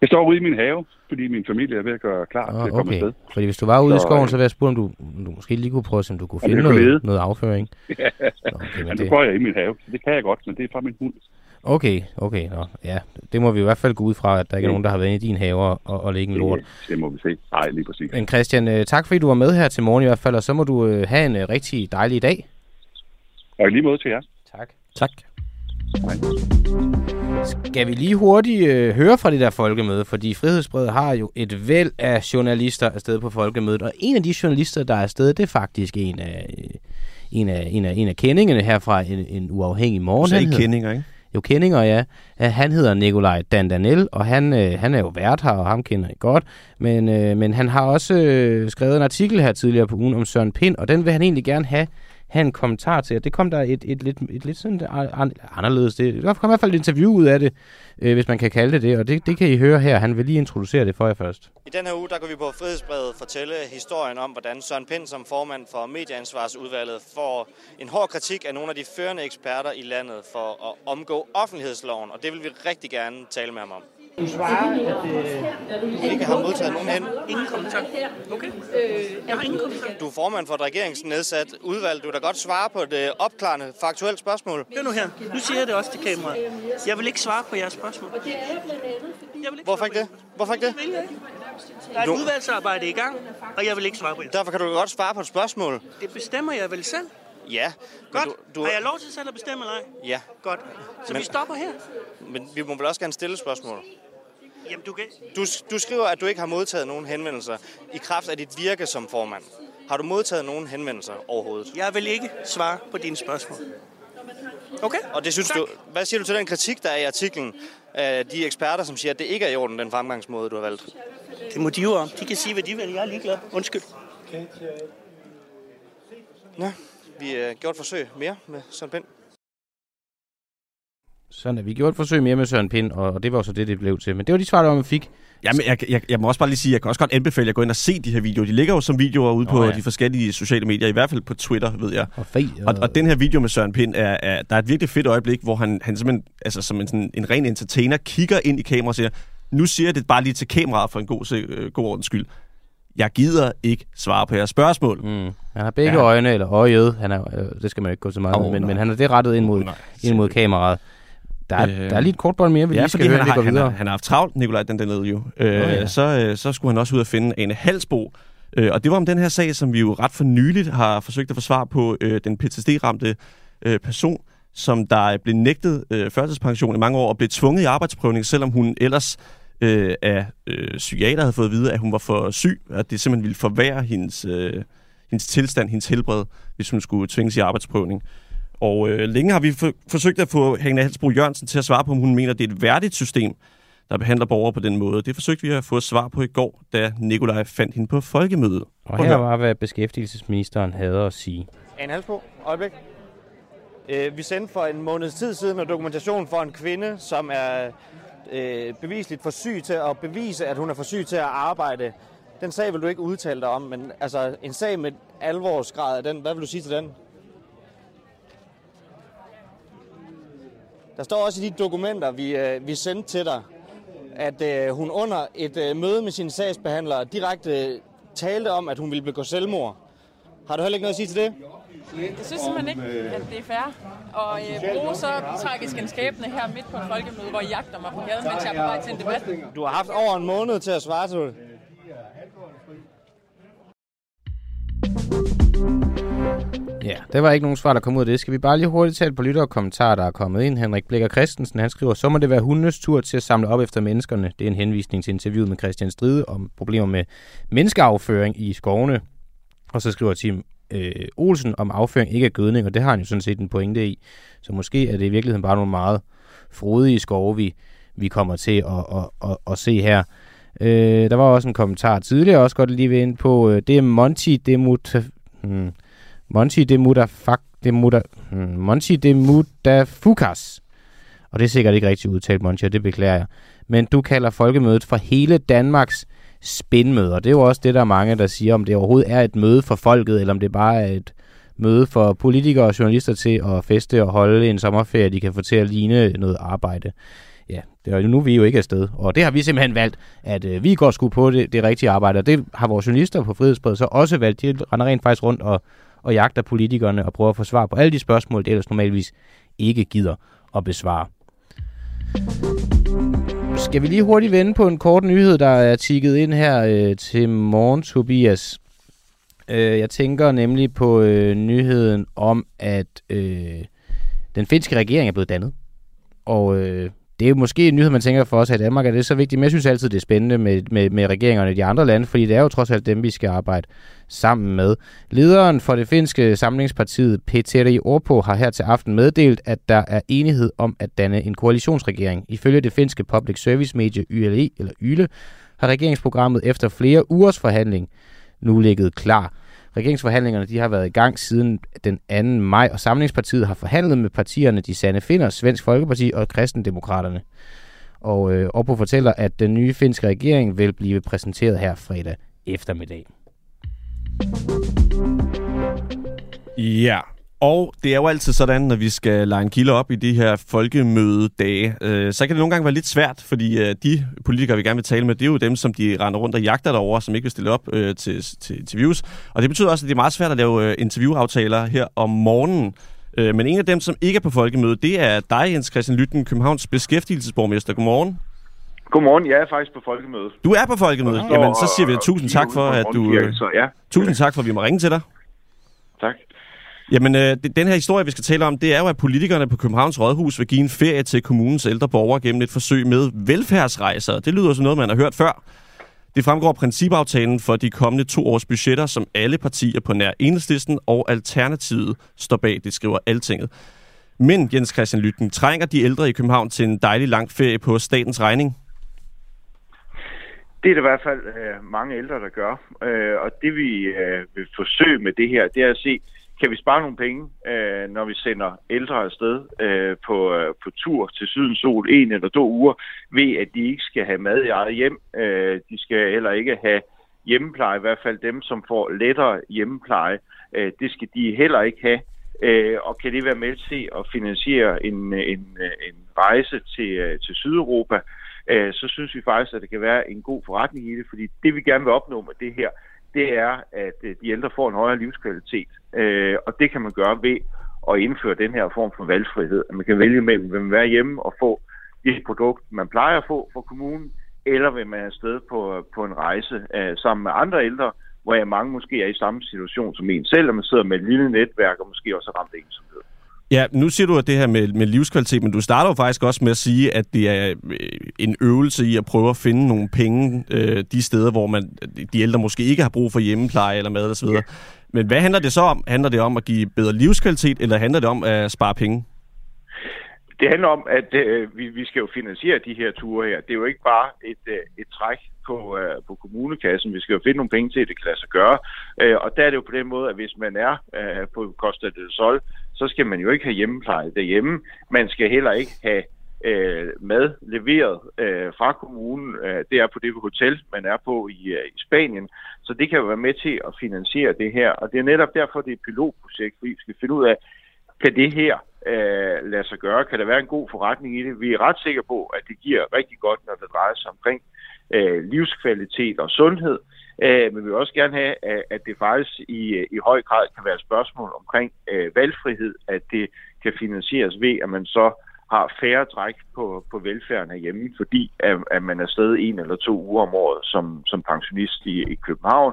Jeg står ude i min have, fordi min familie er ved at gøre klar oh, til at komme okay. afsted. Fordi hvis du var ude så, i skoven, så vil jeg spørge, om du, du måske lige kunne prøve, om du kunne finde noget, noget afføring. ja, okay, men det... nu går jeg i min have, så det kan jeg godt, men det er fra min hund. Okay, okay. Nå, ja, det må vi i hvert fald gå ud fra, at der ikke er nogen, der har været inde i din have og, og lægge en lort. Det, det må vi se. Nej, lige præcis. Men Christian, øh, tak fordi du var med her til morgen i hvert fald, og så må du øh, have en øh, rigtig dejlig dag. Og lige måde til jer. Tak. Tak. Hej. Skal vi lige hurtigt øh, høre fra det der folkemøde, fordi Frihedsbredet har jo et væld af journalister afsted på folkemødet, og en af de journalister, der er afsted, det er faktisk en af, en af, en af, en af kendingerne her fra en, en uafhængig morgen. Du sagde kendinger, ikke? Jo, kendinger, ja. Han hedder Nikolaj Dandanel, og han, øh, han er jo vært her, og ham kender jeg godt. Men, øh, men han har også øh, skrevet en artikel her tidligere på ugen om Søren Pind, og den vil han egentlig gerne have, have en kommentar til. Og det kom der et, et, et, lidt, et lidt sådan anderledes. Det, der kom i hvert fald et interview ud af det, øh, hvis man kan kalde det det, og det, det kan I høre her. Han vil lige introducere det for jer først. I den her uge, der kan vi på Frihedsbrevet fortælle historien om, hvordan Søren Pind som formand for Medieansvarsudvalget får en hård kritik af nogle af de førende eksperter i landet for at omgå offentlighedsloven, og det vil vi rigtig gerne tale med ham om. Du svarer, at øh, du ikke har modtaget nogen hen. Ingen kommentar. Okay. Øh, jeg har ingen kommentar. Du er formand for et regeringsnedsat udvalg. Du vil da godt svare på et øh, opklarende, faktuelt spørgsmål. Hør nu her. Nu siger jeg det også til kameraet. Jeg vil ikke svare på jeres spørgsmål. Jeg vil ikke Hvorfor ikke det? Hvorfor ikke det? Der er et udvalgsarbejde i gang, og jeg vil ikke svare på det. Derfor kan du godt svare på et spørgsmål. Det bestemmer jeg vel selv. Ja. Godt. Du, du... Har jeg lov til selv at bestemme, eller ej? Ja. Godt. Så men, vi stopper her. Men vi må vel også gerne stille spørgsmål. Jamen, du, kan... du, du skriver, at du ikke har modtaget nogen henvendelser i kraft af dit virke som formand. Har du modtaget nogen henvendelser overhovedet? Jeg vil ikke svare på dine spørgsmål. Okay? Og det synes tak. du, hvad siger du til den kritik, der er i artiklen af de eksperter, som siger, at det ikke er i orden, den fremgangsmåde, du har valgt? Det må de jo om. De kan sige, hvad de vil. Jeg er ligeglad. Undskyld. Ja, vi har gjort et forsøg mere med Søren Pind. Sådan er vi gjort et forsøg mere med Søren Pind, og det var så det, det blev til. Men det var de svar, der man fik. Jamen, jeg, jeg, jeg må også bare lige sige, jeg kan også godt anbefale at gå ind og se de her videoer. De ligger jo som videoer ude oh, på ja. de forskellige sociale medier, i hvert fald på Twitter, ved jeg. Og, fed, og... og, og den her video med Søren Pind, er, er, der er et virkelig fedt øjeblik, hvor han, han simpelthen, altså som en, sådan, en ren entertainer, kigger ind i kameraet og siger, nu siger jeg det bare lige til kameraet for en god, øh, god ordens skyld. Jeg gider ikke svare på jeres spørgsmål. Mm. Han har begge ja. øjne, eller øjet, han er, øh, det skal man ikke gå så meget oh, med, men, men han er det rettet ind mod, oh, ind mod kameraet. Der er, øh, der er lige et kort bold mere, vi ja, lige skal høre, han har, han, har, han har haft travlt, Nikolaj den dernede jo. Øh, oh, ja. så, øh, så skulle han også ud og finde Ane Halsbo. Øh, og det var om den her sag, som vi jo ret for nyligt har forsøgt at få svar på. Øh, den PTSD-ramte øh, person, som der er blevet nægtet øh, førtidspension i mange år og blev tvunget i arbejdsprøvning, selvom hun ellers øh, af øh, psykiater havde fået at vide, at hun var for syg, at det simpelthen ville forværre hendes, øh, hendes tilstand, hendes helbred, hvis hun skulle tvinges i arbejdsprøvning. Og øh, længe har vi for, forsøgt at få Hanne Halsbro Jørgensen til at svare på, om hun mener, det er et værdigt system, der behandler borgere på den måde. Det forsøgte vi at få svar på i går, da Nikolaj fandt hende på folkemødet. Og her var, hvad beskæftigelsesministeren havde at sige. Anne Halsbro, øjeblik. Øh, vi sendte for en måneds tid siden en dokumentation for en kvinde, som er øh, bevisligt for syg til at bevise, at hun er for syg til at arbejde. Den sag vil du ikke udtale dig om, men altså en sag med alvorsgrad af den, hvad vil du sige til den? Der står også i de dokumenter, vi, øh, vi sendte til dig, at øh, hun under et øh, møde med sine sagsbehandlere direkte øh, talte om, at hun ville begå selvmord. Har du heller ikke noget at sige til det? Jeg synes simpelthen ikke, at det er fair at øh, bruge så tragisk en skæbne her midt på en folkemøde, hvor I jagter mig på gaden, mens jeg er på vej til en debat. Du har haft over en måned til at svare til det. Ja, der var ikke nogen svar, der kom ud af det. Skal vi bare lige hurtigt tage et par lytter og kommentarer, der er kommet ind. Henrik Blikker Christensen, han skriver, så må det være hundenes tur til at samle op efter menneskerne. Det er en henvisning til interviewet med Christian Stride om problemer med menneskeafføring i skovene. Og så skriver Tim øh, Olsen om afføring ikke er gødning, og det har han jo sådan set en pointe i. Så måske er det i virkeligheden bare nogle meget frodige skove, vi, vi kommer til at, at, at, at se her. Øh, der var også en kommentar tidligere, også godt lige ved ind på, øh, det er Monty Demut... Hmm, Monty de Demuta, hmm, Monty Demutafukas. Og det er sikkert ikke rigtigt udtalt, Monty, og det beklager jeg. Men du kalder folkemødet for hele Danmarks spinmøder. Det er jo også det, der er mange, der siger, om det overhovedet er et møde for folket, eller om det bare er et møde for politikere og journalister til at feste og holde en sommerferie, de kan få til at ligne noget arbejde. Ja, det er jo nu, vi er jo ikke afsted. Og det har vi simpelthen valgt, at øh, vi går sgu på det, det rigtige arbejde. Og det har vores journalister på Frihedsbredet så også valgt. De render rent faktisk rundt og, og jagter politikerne og prøver at få svar på alle de spørgsmål, det ellers normalvis ikke gider at besvare. Skal vi lige hurtigt vende på en kort nyhed, der er tikket ind her øh, til morgen, Tobias. Øh, jeg tænker nemlig på øh, nyheden om, at øh, den finske regering er blevet dannet. Og øh, det er jo måske en nyhed, man tænker for os her i Danmark, at det er så vigtigt, men jeg synes altid, det er spændende med, med, med regeringerne i de andre lande, fordi det er jo trods alt dem, vi skal arbejde sammen med. Lederen for det finske samlingspartiet, Petteri Orpo, har her til aften meddelt, at der er enighed om at danne en koalitionsregering. Ifølge det finske public service medie YLE, eller YLE, har regeringsprogrammet efter flere ugers forhandling nu ligget klar. Regeringsforhandlingerne de har været i gang siden den 2. maj, og Samlingspartiet har forhandlet med partierne De Sande Finder, Svensk Folkeparti og Kristendemokraterne. Og øh, Oppo fortæller, at den nye finske regering vil blive præsenteret her fredag eftermiddag. Ja, og det er jo altid sådan, når vi skal lege en kilde op i de her folkemødedage, øh, så kan det nogle gange være lidt svært, fordi øh, de politikere, vi gerne vil tale med, det er jo dem, som de render rundt og jagter derovre, som ikke vil stille op øh, til, til interviews. Og det betyder også, at det er meget svært at lave øh, interviewaftaler her om morgenen. Øh, men en af dem, som ikke er på folkemødet, det er dig, Jens Christian Lytten, Københavns beskæftigelsesborgmester. Godmorgen. Godmorgen, jeg er faktisk på folkemødet. Du er på folkemødet? Jamen, så siger vi tusind tak for, at du... Så, ja. Tusind tak for, at vi må ringe til dig. Tak. Jamen, øh, den her historie, vi skal tale om, det er jo, at politikerne på Københavns Rådhus vil give en ferie til kommunens ældre borgere gennem et forsøg med velfærdsrejser. Det lyder som noget, man har hørt før. Det fremgår af principaftalen for de kommende to års budgetter, som alle partier på nær enhedslisten og Alternativet står bag, det skriver Altinget. Men, Jens Christian Lytten, trænger de ældre i København til en dejlig lang ferie på statens regning? Det er det i hvert fald øh, mange ældre, der gør. Øh, og det vi øh, vil forsøge med det her, det er at se, kan vi spare nogle penge, øh, når vi sender ældre afsted øh, på, øh, på tur til Sydens Sol en eller to uger, ved at de ikke skal have mad i eget hjem. Øh, de skal heller ikke have hjemmepleje, i hvert fald dem, som får lettere hjemmepleje. Øh, det skal de heller ikke have. Øh, og kan det være med til at finansiere en, en, en rejse til, øh, til Sydeuropa, øh, så synes vi faktisk, at det kan være en god forretning i det, fordi det vi gerne vil opnå med det her, det er, at øh, de ældre får en højere livskvalitet. Øh, og det kan man gøre ved at indføre den her form for valgfrihed. At man kan vælge mellem, vil man være hjemme og få det produkt, man plejer at få fra kommunen, eller vil man afsted på, på en rejse øh, sammen med andre ældre, hvor jeg mange måske er i samme situation som en selv, og man sidder med et lille netværk og måske også er ramt ensomhed. Ja, nu siger du at det her med, med livskvalitet, men du starter jo faktisk også med at sige, at det er øh, en øvelse i at prøve at finde nogle penge øh, de steder, hvor man de ældre måske ikke har brug for hjemmepleje eller mad osv. Ja. Men hvad handler det så om? Handler det om at give bedre livskvalitet, eller handler det om at spare penge? Det handler om, at øh, vi, vi skal jo finansiere de her ture her. Det er jo ikke bare et, øh, et træk på, øh, på kommunekassen. Vi skal jo finde nogle penge til, at det kan lade sig gøre. Øh, og der er det jo på den måde, at hvis man er øh, på Costa del Sol, så skal man jo ikke have hjemmepleje derhjemme. Man skal heller ikke have øh, mad leveret øh, fra kommunen. Øh, det er på det hotel, man er på i, øh, i Spanien. Så det kan jo være med til at finansiere det her. Og det er netop derfor, det er et pilotprojekt, fordi vi skal finde ud af, kan det her øh, lade sig gøre? Kan der være en god forretning i det? Vi er ret sikre på, at det giver rigtig godt, når det drejer sig omkring øh, livskvalitet og sundhed. Øh, men vi vil også gerne have, at det faktisk i, i høj grad kan være et spørgsmål omkring øh, valgfrihed, at det kan finansieres ved, at man så har færre træk på, på velfærden herhjemme, fordi at, at man er stedet en eller to uger om året som, som pensionist i, i København.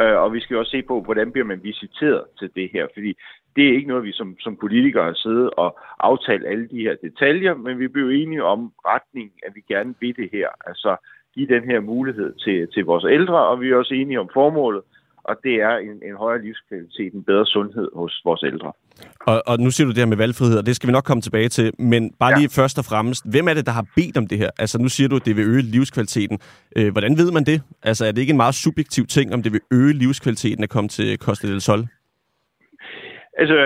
Øh, og vi skal også se på, hvordan bliver man visiteret til det her, fordi det er ikke noget, vi som, som politikere har siddet og aftalt alle de her detaljer, men vi bliver enige om retningen, at vi gerne vil det her. Altså give den her mulighed til, til vores ældre, og vi er også enige om formålet, og det er en, en højere livskvalitet, en bedre sundhed hos vores ældre. Og, og nu siger du det her med valgfrihed, og det skal vi nok komme tilbage til, men bare lige ja. først og fremmest, hvem er det, der har bedt om det her? Altså nu siger du, at det vil øge livskvaliteten. Øh, hvordan ved man det? Altså er det ikke en meget subjektiv ting, om det vil øge livskvaliteten at komme til Costa del Sol? Altså,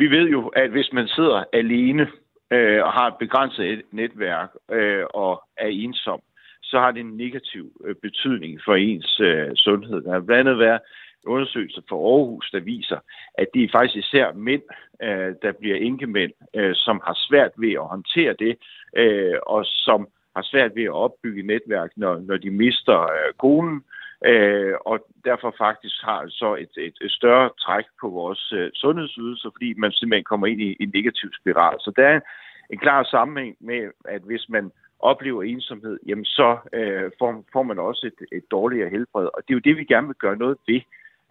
vi ved jo, at hvis man sidder alene øh, og har et begrænset netværk øh, og er ensom, så har det en negativ øh, betydning for ens øh, sundhed. Der har blandt andet været undersøgelser fra Aarhus, der viser, at det er faktisk især mænd, øh, der bliver enkemænd, øh, som har svært ved at håndtere det, øh, og som har svært ved at opbygge netværk, når, når de mister øh, konen, øh, og derfor faktisk har så et, et, et større træk på vores øh, sundhedsydelser, fordi man simpelthen kommer ind i en negativ spiral. Så der er en, en klar sammenhæng med, at hvis man oplever ensomhed, jamen så øh, får, får man også et, et dårligere helbred. Og det er jo det, vi gerne vil gøre noget ved,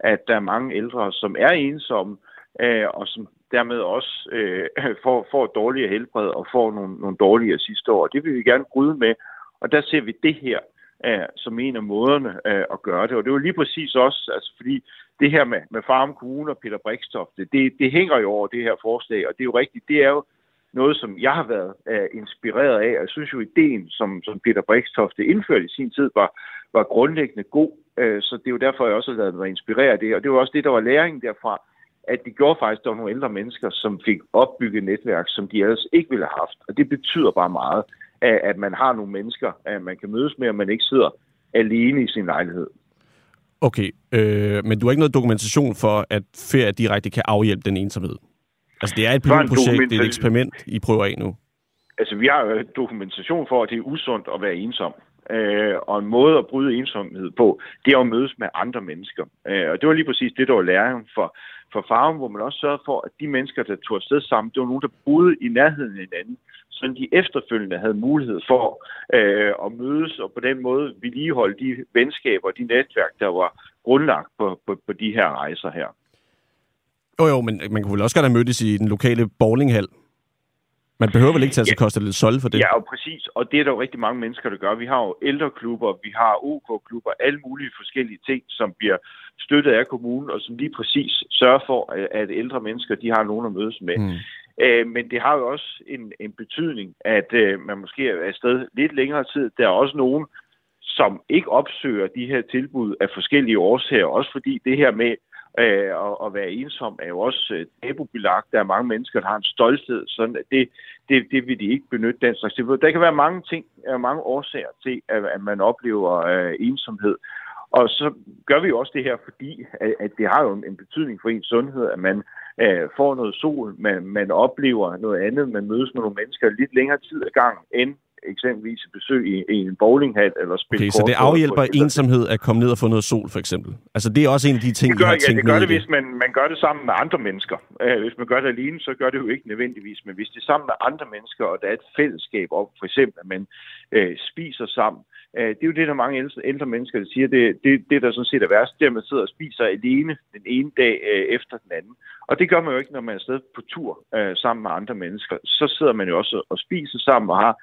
at der er mange ældre, som er ensomme, øh, og som dermed også øh, får, får dårligere helbred og får nogle, nogle dårligere sidste år. Det vil vi gerne bryde med, og der ser vi det her øh, som en af måderne øh, at gøre det. Og det var lige præcis også, altså fordi det her med, med Farm Kommune og Peter Brikstof, det, det, det hænger jo over det her forslag, og det er jo rigtigt, det er jo noget, som jeg har været uh, inspireret af. Jeg synes jo, ideen, som, som Peter Brikstofte indførte i sin tid, var, var grundlæggende god. Uh, så det er jo derfor, jeg også har lavet mig inspirere af det. Og det var også det, der var læringen derfra, at det gjorde faktisk, at der var nogle ældre mennesker, som fik opbygget netværk, som de ellers ikke ville have haft. Og det betyder bare meget, at, at man har nogle mennesker, at man kan mødes med, og man ikke sidder alene i sin lejlighed. Okay, øh, men du har ikke noget dokumentation for, at ferie direkte kan afhjælpe den ensomhed? Altså, det er et pilotprojekt, det er et eksperiment, I prøver af nu. Altså, vi har dokumentation for, at det er usundt at være ensom. Øh, og en måde at bryde ensomhed på, det er at mødes med andre mennesker. Øh, og det var lige præcis det, der var læring for, for farven, hvor man også sørgede for, at de mennesker, der tog afsted sammen, det var nogen, der boede i nærheden af hinanden, så de efterfølgende havde mulighed for øh, at mødes og på den måde vedligeholde de venskaber og de netværk, der var grundlagt på, på, på de her rejser her. Jo, jo, men man kunne vel også godt have mødtes i den lokale bowlinghal. Man behøver vel ikke tage sig ja. koste lidt sol for det? Ja, og præcis. Og det er der jo rigtig mange mennesker, der gør. Vi har jo ældreklubber, vi har OK-klubber, alle mulige forskellige ting, som bliver støttet af kommunen, og som lige præcis sørger for, at ældre mennesker de har nogen at mødes med. Mm. Øh, men det har jo også en, en betydning, at øh, man måske er afsted lidt længere tid. Der er også nogen, som ikke opsøger de her tilbud af forskellige årsager, også fordi det her med Øh, og at være ensom er jo også øh, tabubelagt. Der er mange mennesker, der har en stolthed, så det, det, det vil de ikke benytte den slags. Der kan være mange ting, mange årsager til, at, at man oplever øh, ensomhed. Og så gør vi jo også det her, fordi at, at det har jo en, en betydning for ens sundhed, at man øh, får noget sol, man, man oplever noget andet, man mødes med nogle mennesker lidt længere tid ad gang, end eksempelvis et besøg i, i en bowlinghal eller spille Okay, så det afhjælper ensomhed at komme ned og få noget sol, for eksempel. Altså, det er også en af de ting, Det gør, har ja, tænkt det gør det, hvis man, man gør det sammen med andre mennesker. Uh, hvis man gør det alene, så gør det jo ikke nødvendigvis. Men hvis det er sammen med andre mennesker, og der er et fællesskab om, for eksempel, at man uh, spiser sammen, uh, det er jo det, der mange ældre, ældre mennesker der siger, det, det, det der sådan set er værst, det er, at man sidder og spiser alene den ene dag uh, efter den anden. Og det gør man jo ikke, når man er afsted på tur uh, sammen med andre mennesker. Så sidder man jo også og spiser sammen og har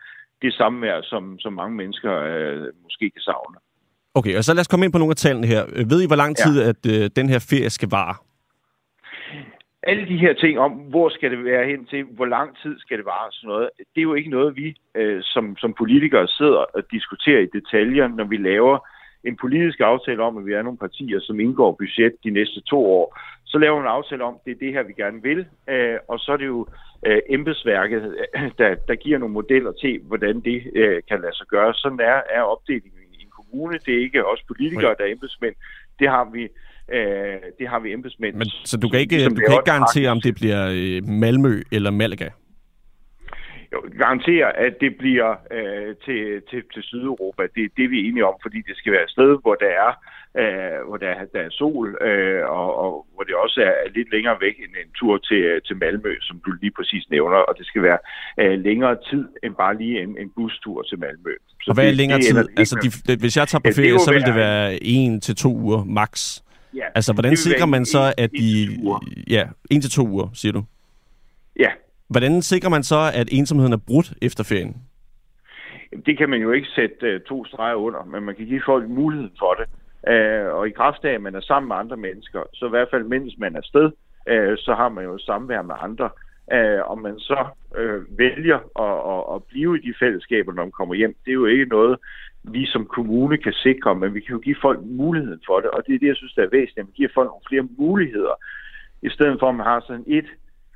det samme vejr, som, som mange mennesker uh, måske kan savne. Okay, og så lad os komme ind på nogle af tallene her. Øh, Ved I, hvor lang tid, ja. at øh, den her ferie skal vare? alle de her ting om, hvor skal det være hen til, hvor lang tid skal det vare, og sådan noget, det er jo ikke noget, vi øh, som, som politikere sidder og diskuterer i detaljer, når vi laver en politisk aftale om, at vi er nogle partier, som indgår budget de næste to år. Så laver vi en aftale om, det er det her, vi gerne vil, øh, og så er det jo øh, embedsværket, øh, der, der giver nogle modeller til, hvordan det øh, kan lade sig gøre. Sådan er, er opdelingen i en kommune. Det er ikke os politikere, der er embedsmænd. Det har vi Øh, det har vi embedsmænd. Men, så du kan ikke, som du kan ikke garantere, praktisk. om det bliver øh, Malmø eller Malaga? Garantere, at det bliver øh, til, til, til Sydeuropa. Det er det, vi er enige om, fordi det skal være et sted, hvor der er, øh, hvor der, er- der er sol, øh, og, og hvor det også er lidt længere væk end en tur til, til Malmø, som du lige præcis nævner, og det skal være øh, længere tid end bare lige en, en bustur til Malmø. Og hvad er det- længere det tid? Altså, de, hvis jeg tager på det ferie, så vil det være- en til to uger max. Ja, Altså, hvordan det sikrer man så, en- at en de... uger. Ja, en til to uger, siger du. Ja, Hvordan sikrer man så, at ensomheden er brudt efter ferien? Det kan man jo ikke sætte øh, to streger under, men man kan give folk muligheden for det. Øh, og i kraft af, at man er sammen med andre mennesker, så i hvert fald mens man er sted, øh, så har man jo samvær med andre. Om man så vælger at, at, at blive i de fællesskaber, når man kommer hjem, det er jo ikke noget, vi som kommune kan sikre, men vi kan jo give folk muligheden for det, og det er det, jeg synes, der er væsentligt, at man giver folk nogle flere muligheder, i stedet for at man har sådan et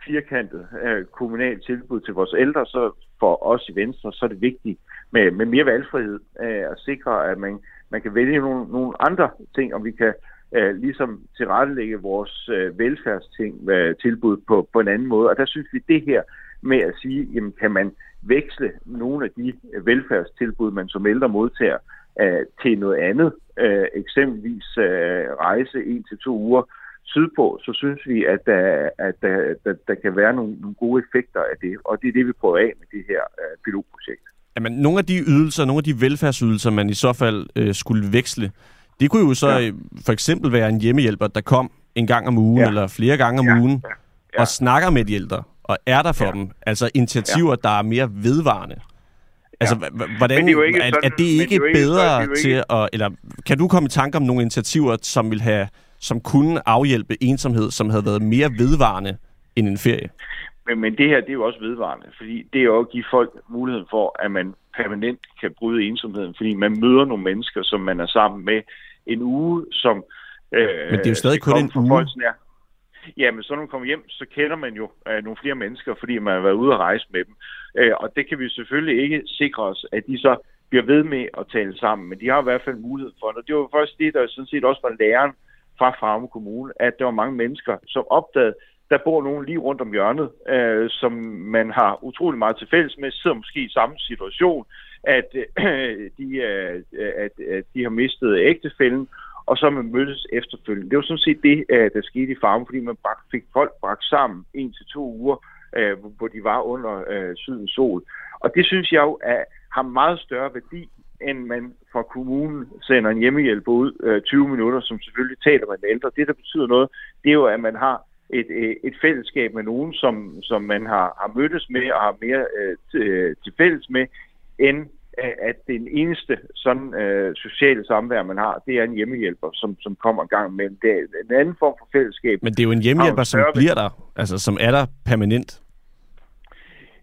firkantet øh, kommunalt tilbud til vores ældre, så for os i Venstre, så er det vigtigt med, med mere valgfrihed øh, at sikre, at man, man kan vælge nogle, nogle andre ting, og vi kan øh, ligesom tilrettelægge vores øh, velfærdsting øh, tilbud på, på en anden måde. Og der synes vi det her med at sige, jamen kan man veksle nogle af de velfærdstilbud, man som ældre modtager, øh, til noget andet, øh, eksempelvis øh, rejse en til to uger sydpå, så synes vi, at, der, at der, der, der kan være nogle, nogle gode effekter af det, og det er det, vi prøver af med det her øh, pilotprojekt. Jamen, nogle af de ydelser, nogle af de velfærdsydelser, man i så fald øh, skulle veksle, det kunne jo så ja. Ja. for eksempel være en hjemmehjælper, der kom en gang om ugen, ja. Eller flere gange om Ja, ugen, ja, ja. og snakker med de ældre, og er der for Ja. dem. Altså initiativer, ja. der er mere vedvarende. Altså, ja. hvordan, det er ikke er, sådan- er det ikke det er ikke- bedre det er jo ikke- til at... Eller kan du komme i tanke om nogle initiativer, som vil have som kunne afhjælpe ensomhed, som havde været mere vedvarende end en ferie? Men, men det her, det er jo også vedvarende, fordi det er jo at give folk muligheden for, at man permanent kan bryde ensomheden, fordi man møder nogle mennesker, som man er sammen med en uge, som... Øh, Men det er jo stadig kun en uge. Ja, men så når man kommer hjem, så kender man jo øh, nogle flere mennesker, fordi man har været ude at rejse med dem. Øh, og det kan vi selvfølgelig ikke sikre os, at de så bliver ved med at tale sammen, men de har i hvert fald mulighed for det. Og det var først det, der sådan set også var læren fra Farme Kommune, at der var mange mennesker, som opdagede, der bor nogen lige rundt om hjørnet, øh, som man har utrolig meget til fælles med, sidder måske i samme situation, at, øh, de, øh, at, at de har mistet ægtefælden, og så man mødtes efterfølgende. Det var sådan set det, øh, der skete i farmen, fordi man bragt, fik folk bragt sammen en til to uger, øh, hvor- hvor de var under øh, sydens sol. Og det synes jeg jo er, har meget større værdi, end man fra kommunen sender en hjemmehjælp ud øh, 20 minutter, som selvfølgelig taler med den ældre. Det, der betyder noget, det er jo, at man har et, øh, et fællesskab med nogen, som, som man har, har mødtes med og har mere øh, til, øh, til fælles med, end øh, at den eneste sådan øh, sociale samvær, man har, det er en hjemmehjælper, som, som kommer en gang imellem. Det er en anden form for fællesskab. Men det er jo en hjemmehjælper, som bliver der, altså som er der permanent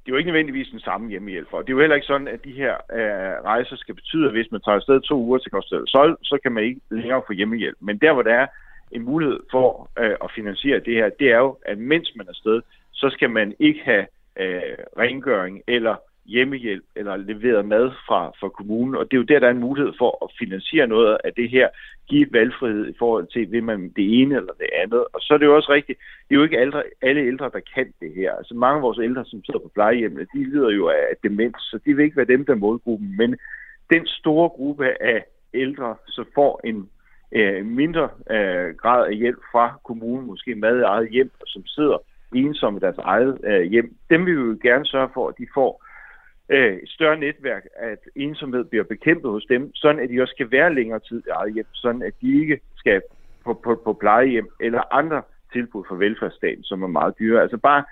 det er jo ikke nødvendigvis den samme hjemmehjælper. Og det er jo heller ikke sådan, at de her øh, rejser skal betyde, at hvis man tager afsted to uger til Costa Sol, så kan man ikke længere få hjemmehjælp. Men der, hvor der er en mulighed for øh, at finansiere det her, det er jo, at mens man er afsted, så skal man ikke have øh, rengøring eller hjemmehjælp eller leveret mad fra, fra kommunen, og det er jo der, der er en mulighed for at finansiere noget af det her, give valgfrihed i forhold til, vil man det ene eller det andet. Og så er det jo også rigtigt, det er jo ikke alle, alle ældre, der kan det her. Altså mange af vores ældre, som sidder på plejehjemmene, de lider jo af demens, så de vil ikke være dem, der er målgruppen. Men den store gruppe af ældre, så får en øh, mindre øh, grad af hjælp fra kommunen, måske mad i eget hjem, som sidder ensomme i deres eget øh, hjem, dem vil vi jo gerne sørge for, at de får øh, et større netværk, at ensomhed bliver bekæmpet hos dem, sådan at de også skal være længere tid i eget hjem, sådan at de ikke skal på, på, på plejehjem eller andre tilbud fra velfærdsstaten, som er meget dyre. Altså bare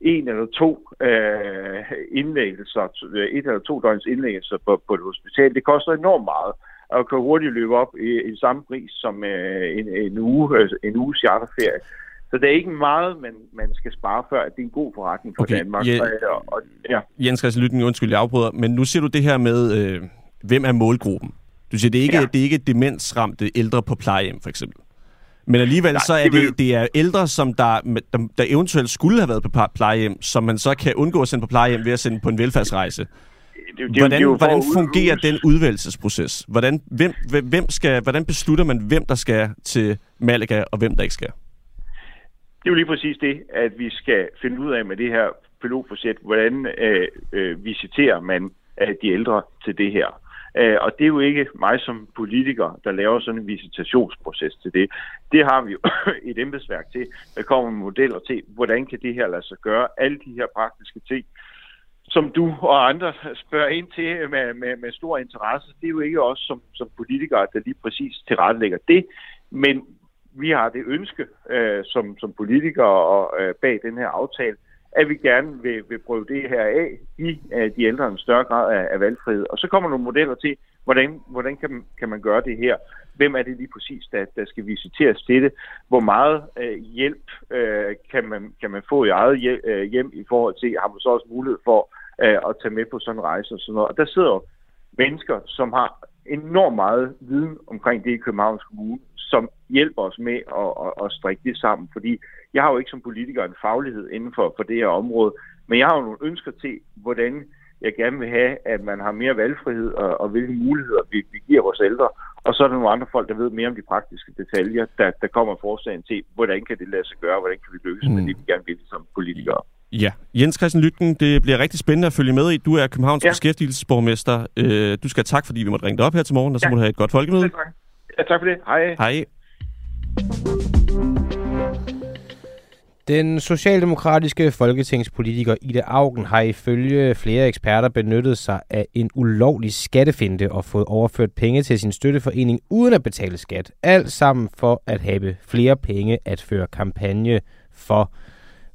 en eller to øh, indlæggelser, et eller to døgns indlæggelser på, på et hospital, det koster enormt meget, og kan hurtigt løbe op i, i samme pris som øh, en, en uge, øh, en uges charterferie. Så det er ikke meget, man, man skal spare før, at det er en god forretning for Okay, Danmark. ja. Og, og, ja. Jens Christian Lytning, undskyld, jeg afbryder, men nu siger du det her med, øh, hvem er målgruppen? Du siger, det er ikke, ja. det er ikke demensramte ældre på plejehjem, for eksempel. Men alligevel Nej, så er det det, det er ældre, som der, der, der eventuelt skulle have været på plejehjem, som man så kan undgå at sende på plejehjem ved at sende på en velfærdsrejse. det, det, jo- Hvordan, det hvordan ud- fungerer den udvælgelsesproces? Hvordan, hvem- hvem skal, hvordan beslutter man, hvem der skal til Malaga, og hvem der ikke skal? Det er jo lige præcis det, at vi skal finde ud af med det her pilotprojekt, hvordan øh, øh, visiterer man øh, de ældre til det her. Øh, og det er jo ikke mig som politiker, der laver sådan en visitationsproces til det. Det har vi jo et embedsværk til. Der kommer modeller til, hvordan kan det her lade sig gøre. Alle de her praktiske ting, som du og andre spørger ind til med, med, med stor interesse, det er jo ikke os som, som politikere, der lige præcis tilrettelægger det. Men vi har det ønske øh, som, som politikere og øh, bag den her aftale, at vi gerne vil, vil prøve det her af, give øh, de ældre en større grad af, af valgfrihed. Og så kommer nogle modeller til, hvordan, hvordan kan, man- kan man gøre det her? Hvem er det lige præcis, der, der skal visiteres til det? Hvor meget øh, hjælp øh, kan, man, kan man få i eget hjem, øh, hjem i forhold til, har man så også mulighed for øh, at tage med på sådan en rejse og sådan noget? Og der sidder jo mennesker, som har enormt meget viden omkring det i Københavns Kommune, som hjælper os med at, at, at strikke det sammen. Fordi jeg har jo ikke som politiker en faglighed inden for, for det her område, men jeg har jo nogle ønsker til, hvordan jeg gerne vil have, at man har mere valgfrihed og, og hvilke muligheder vi, vi giver vores ældre. Og så er der nogle andre folk, der ved mere om de praktiske detaljer, der, der kommer forslagen til, hvordan kan det lade sig gøre, hvordan kan vi lykkes mm. med det, vi gerne vil som politikere. Ja, Jens Christian Lytken, det bliver rigtig spændende at følge med i. Du er Københavns ja. Beskæftigelsesborgmester. Øh, du skal have tak, fordi vi måtte ringe dig op her til morgen, og så Ja. må du have et godt folkemøde. Ja, tak for det. Hej. Hej. Den socialdemokratiske folketingspolitiker Ida Augen har ifølge flere eksperter benyttet sig af en ulovlig skattefinte og fået overført penge til sin støtteforening uden at betale skat. Alt sammen for at have flere penge at føre kampagne for.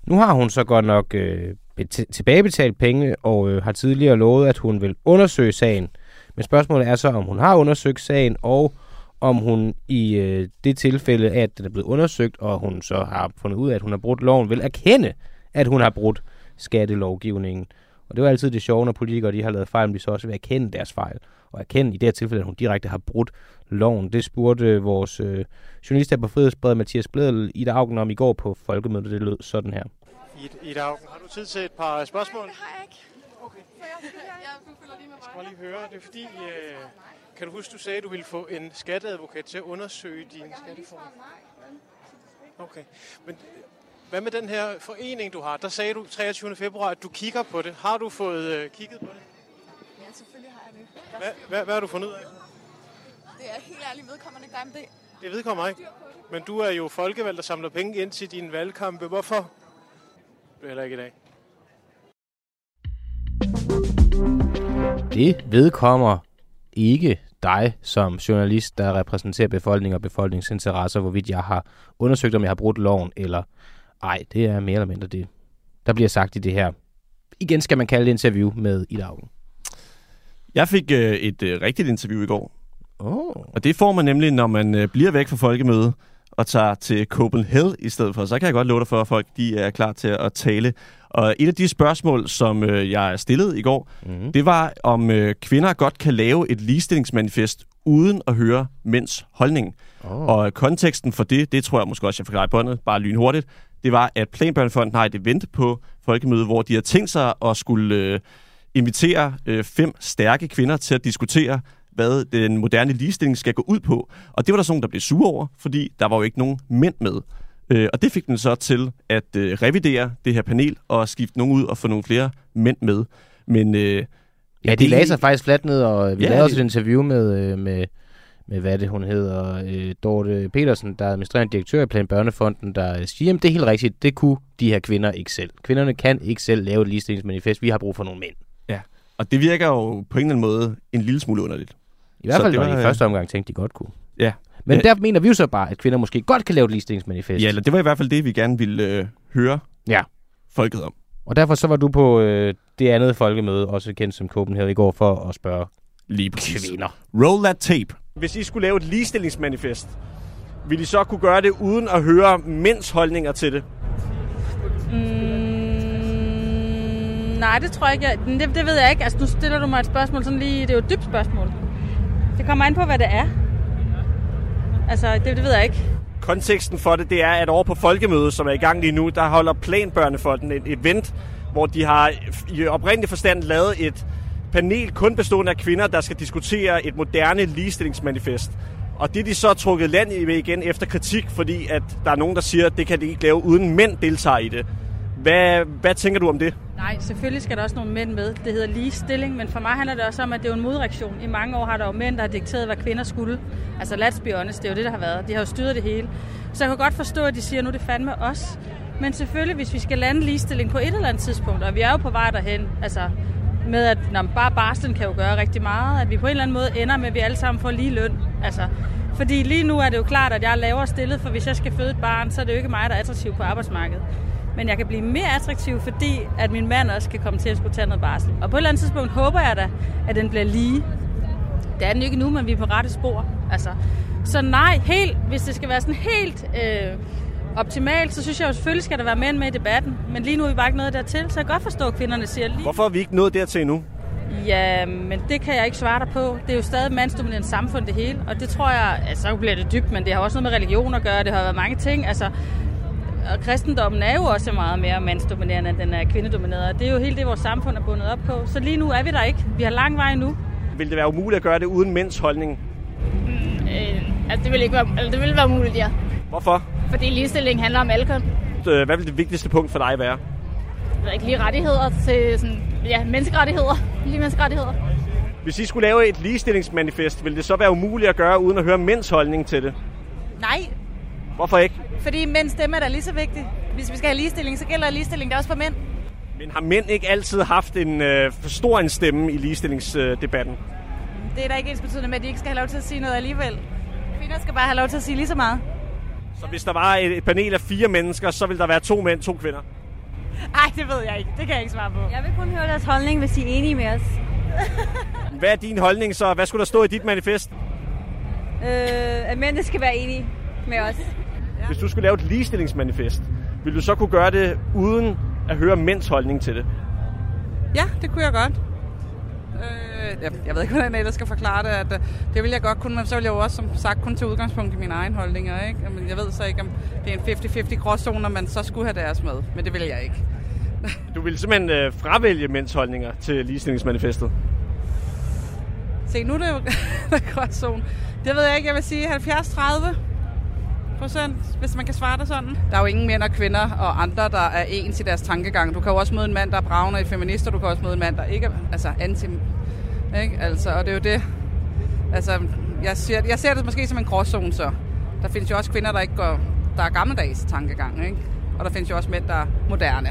Nu har hun så godt nok øh, bet- tilbagebetalt penge og øh, har tidligere lovet, at hun vil undersøge sagen. Men spørgsmålet er så, om hun har undersøgt sagen, og om hun i øh, det tilfælde, at den er blevet undersøgt, og hun så har fundet ud af, at hun har brudt loven, vil erkende, at hun har brudt skattelovgivningen. Og det var altid det sjove, når politikere de har lavet fejl, men de så også vil erkende deres fejl. Og erkende i det her tilfælde, at hun direkte har brudt loven. Det spurgte øh, vores øh, journalist her på Frihedsbredet, Mathias Bledel, Ida Augen om i går på folkemødet. Det lød sådan her. Ida Augen, har du tid til et par spørgsmål? Det har jeg ikke. Okay. For jeg, jeg, jeg, følger lige med mig. Jeg skal lige høre, det er fordi, øh, kan du huske, du sagde, at du ville få en skatteadvokat til at undersøge din skatteform? Okay, men øh, hvad med den her forening, du har? Der sagde du 23. februar, at du kigger på det. Har du fået øh, kigget på det? Ja, selvfølgelig har jeg det. Hvad, hvad, hvad har du fundet ud af? Det er helt ærligt vedkommende ikke. Nej, men det, Det vedkommer ikke. Men du er jo folkevalgt, der samler penge ind til dine valgkampe. Hvorfor? Eller ikke i dag. Det vedkommer ikke dig som journalist, der repræsenterer befolkningen og befolkningsinteresser, hvorvidt jeg har undersøgt, om jeg har brudt loven, eller ej, det er mere eller mindre det, der bliver sagt i det her. Igen skal man kalde det interview med Ida Augen. Jeg fik øh, et øh, rigtigt interview i går. Oh. Og det får man nemlig, når man øh, bliver væk fra folkemødet og tager til Copenhagen i stedet for. Så kan jeg godt love dig for, at folk de er klar til at tale. Og et af de spørgsmål, som øh, jeg stillede i går, mm. det var, om øh, kvinder godt kan lave et ligestillingsmanifest uden at høre mænds holdning. Oh. Og konteksten for det, det tror jeg måske også, jeg forklarer i båndet, bare lynhurtigt, det var, at Planbørnefonden har et event på Folkemødet, hvor de har tænkt sig at skulle øh, invitere øh, fem stærke kvinder til at diskutere, hvad den moderne ligestilling skal gå ud på. Og det var der sådan, der blev sure over, fordi der var jo ikke nogen mænd med. Øh, og det fik den så til at øh, revidere det her panel og skifte nogen ud og få nogle flere mænd med. Men øh, Ja, de lagde sig faktisk fladt ned, og vi Ja, lavede også et interview med, øh, med, med, hvad det hun hedder, øh, Dorte Petersen, der er administrerende direktør i Plan Børnefonden, der siger, at det er helt rigtigt, det kunne de her kvinder ikke selv. Kvinderne kan ikke selv lave et ligestillingsmanifest, vi har brug for nogle mænd. Ja, og det virker jo på en eller anden måde en lille smule underligt. I hvert Så fald, det var, i øh, første omgang tænkte, de godt kunne. Ja. Men Ja. der mener vi jo så bare, at kvinder måske godt kan lave et ligestillingsmanifest. Ja, eller det var i hvert fald det, vi gerne ville øh, høre Ja. folket om. Og derfor så var du på øh, det andet folkemøde, også kendt som Copenhagen i går, for at spørge Lige præcis. kvinder. Roll that tape. Hvis I skulle lave et ligestillingsmanifest, ville I så kunne gøre det uden at høre mænds holdninger til det? Mm, nej, det tror jeg ikke. Jeg, det, det ved jeg ikke. Altså, nu stiller du mig et spørgsmål sådan lige... Det er jo et dybt spørgsmål. Det kommer an på, hvad det er. Altså, det, det ved jeg ikke. Konteksten for det, det er, at over på Folkemødet, som er i gang lige nu, der holder Planbørnefonden et event, hvor de har i oprindelig forstand lavet et panel kun bestående af kvinder, der skal diskutere et moderne ligestillingsmanifest. Og det er de så trukket land i igen efter kritik, fordi at der er nogen, der siger, at det kan de ikke lave, uden mænd deltager i det. Hvad, hvad tænker du om det? Nej, selvfølgelig skal der også nogle mænd med. Det hedder ligestilling, men for mig handler det også om, at det er en modreaktion. I mange år har der jo mænd, der har dikteret, hvad kvinder skulle. Altså let's be honest, det er jo det, der har været. De har jo styret det hele. Så jeg kan godt forstå, at de siger, at nu er det fandme os. Men selvfølgelig, hvis vi skal lande ligestilling på et eller andet tidspunkt, og vi er jo på vej derhen, altså med at når bare barslen kan jo gøre rigtig meget, at vi på en eller anden måde ender med, at vi alle sammen får lige løn. Altså, fordi lige nu er det jo klart, at jeg er lavere stillet, for hvis jeg skal føde et barn, så er det jo ikke mig, der er attraktiv på arbejdsmarkedet. Men jeg kan blive mere attraktiv, fordi at min mand også kan komme til at skulle tage noget barsel. Og på et eller andet tidspunkt håber jeg da, at den bliver lige. Det er den jo ikke nu, men vi er på rette spor. Altså. Så nej, helt, hvis det skal være sådan helt øh, optimalt, så synes jeg jo selvfølgelig skal der være mænd med i debatten. Men lige nu er vi bare ikke nået dertil, så jeg kan godt forstå, at kvinderne siger lige. Hvorfor er vi ikke nået dertil endnu? Ja, men det kan jeg ikke svare dig på. Det er jo stadig mandsdomineret samfund, det hele. Og det tror jeg, altså så bliver det dybt, men det har også noget med religion at gøre. Det har været mange ting. Altså, og kristendommen er jo også meget mere mandsdominerende, end den er kvindedomineret. Og det er jo helt det, vores samfund er bundet op på. Så lige nu er vi der ikke. Vi har lang vej nu. Vil det være umuligt at gøre det uden mænds holdning? Øh, altså, det vil ikke være, altså, det vil være muligt, ja. Hvorfor? Fordi ligestilling handler om alle køn. Øh, Hvad vil det vigtigste punkt for dig være? Der er ikke lige rettigheder til sådan, ja, menneskerettigheder. Lige menneskerettigheder. Hvis I skulle lave et ligestillingsmanifest, ville det så være umuligt at gøre, uden at høre mænds holdning til det? Nej, Hvorfor ikke? fordi mænds stemme er da lige så vigtig. Hvis vi skal have ligestilling, så gælder ligestilling der også for mænd. Men har mænd ikke altid haft en øh, for stor en stemme i ligestillingsdebatten? Det er da ikke ens betydende med, at de ikke skal have lov til at sige noget alligevel. Kvinder skal bare have lov til at sige lige så meget. Så hvis der var et, et panel af fire mennesker, så ville der være to mænd, to kvinder? Ej, det ved jeg ikke. Det kan jeg ikke svare på. Jeg vil kun høre deres holdning, hvis de er enige med os. Hvad er din holdning så? Hvad skulle der stå i dit manifest? Øh, at mændene skal være enige med os. Hvis du skulle lave et ligestillingsmanifest, ville du så kunne gøre det uden at høre mænds holdning til det? Ja, det kunne jeg godt. Øh, jeg, jeg ved ikke, hvordan jeg ellers skal forklare det. At, øh, det vil jeg godt kunne, men så vil jeg jo også som sagt kun tage udgangspunkt i mine egne holdninger. Ikke? Men jeg ved så ikke, om det er en 50-50 gråzone, når man så skulle have deres med. Men det vil jeg ikke. Du ville simpelthen øh, fravælge mænds holdninger til ligestillingsmanifestet. Se, nu er det jo gråzone. Det ved jeg ikke. Jeg vil sige 70-30 procent, hvis man kan svare det sådan. Der er jo ingen mænd og kvinder og andre, der er ens i deres tankegang. Du kan jo også møde en mand, der er bravende i feminister. Du kan også møde en mand, der ikke er altså anti... Ikke? Altså, og det er jo det. Altså, jeg ser, jeg ser det måske som en gråzone, så. Der findes jo også kvinder, der ikke går... Der er gammeldags tankegang, ikke? Og der findes jo også mænd, der er moderne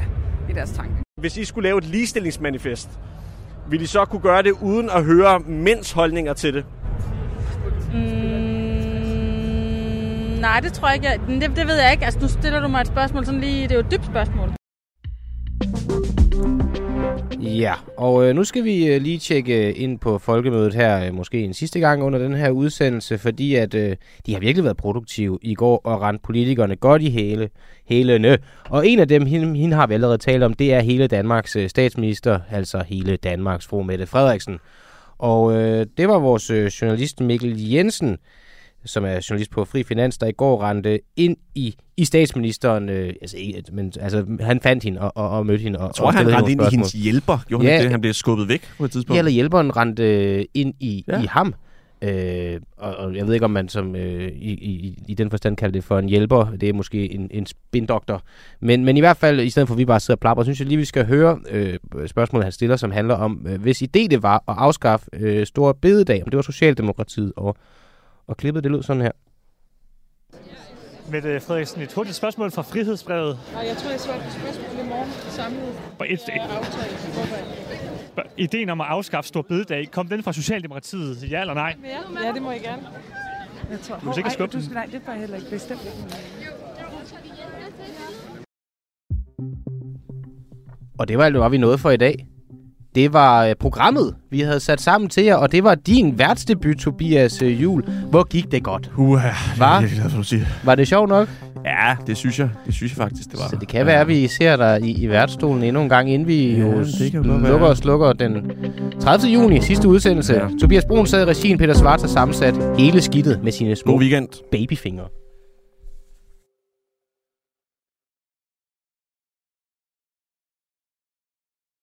i deres tanke. Hvis I skulle lave et ligestillingsmanifest, ville I så kunne gøre det uden at høre mænds holdninger til det? Mm, nej, det tror jeg ikke. Jeg, det, det ved jeg ikke. Altså, nu stiller du mig et spørgsmål sådan lige... Det er jo et dybt spørgsmål. Ja, og øh, nu skal vi øh, lige tjekke øh, ind på folkemødet her, øh, måske en sidste gang under den her udsendelse, fordi at øh, de har virkelig været produktive i går og rent politikerne godt i hele, hælene. Og en af dem, hende, hende har vi allerede talt om, det er hele Danmarks øh, statsminister, altså hele Danmarks fru Mette Frederiksen. Og øh, det var vores øh, journalist Mikkel Jensen, som er journalist på Fri Finans, der i går rendte ind i, i statsministeren. Øh, altså, men, altså, han fandt hende og, og, og mødte hende. Og, Jeg tror, og han rendte ind i hendes hjælper. Gjorde Ja, han det? Han blev skubbet væk på et tidspunkt. Ja, eller hjælperen rendte øh, ind i, ja. i ham. Øh, og, og jeg ved ikke, om man som øh, i, i, i den forstand kalder det for en hjælper. Det er måske en, en spindoktor. Men, men i hvert fald, i stedet for at vi bare sidder og plapper, synes jeg lige, vi skal høre øh, spørgsmålet, han stiller, som handler om, øh, hvis idé det var at afskaffe øh, store bededag, om det var Socialdemokratiet, og, og klippet, det lød sådan her. Mette Frederiksen, et hurtigt spørgsmål fra Frihedsbrevet. Nej, jeg tror, jeg svarer på spørgsmål i morgen samlet. Bare et, et, ideen om at afskaffe stor bededag, kom den fra Socialdemokratiet, ja eller nej? Ja, det må jeg gerne. Jeg tror, Du vil sikkert Ej, skubbe du den. skal, Nej, det var heller ikke bestemt. Og det var alt, hvad vi nåede for i dag. Det var øh, programmet, vi havde sat sammen til jer, og det var din værtsdebut, Tobias øh, Jul. Hvor gik det godt? Uha, Var? det er glad for, du siger. Var det sjovt nok? Ja, det synes jeg. Det synes jeg faktisk, det var. Så det kan være, at vi ser dig i, i værtsstolen endnu en gang, inden vi Ja, jo lukker og slukker den 30. juni, sidste udsendelse. Ja. Tobias Brun sad i regien, Peter Svart har sammensat hele skidtet med sine små God weekend. babyfingre.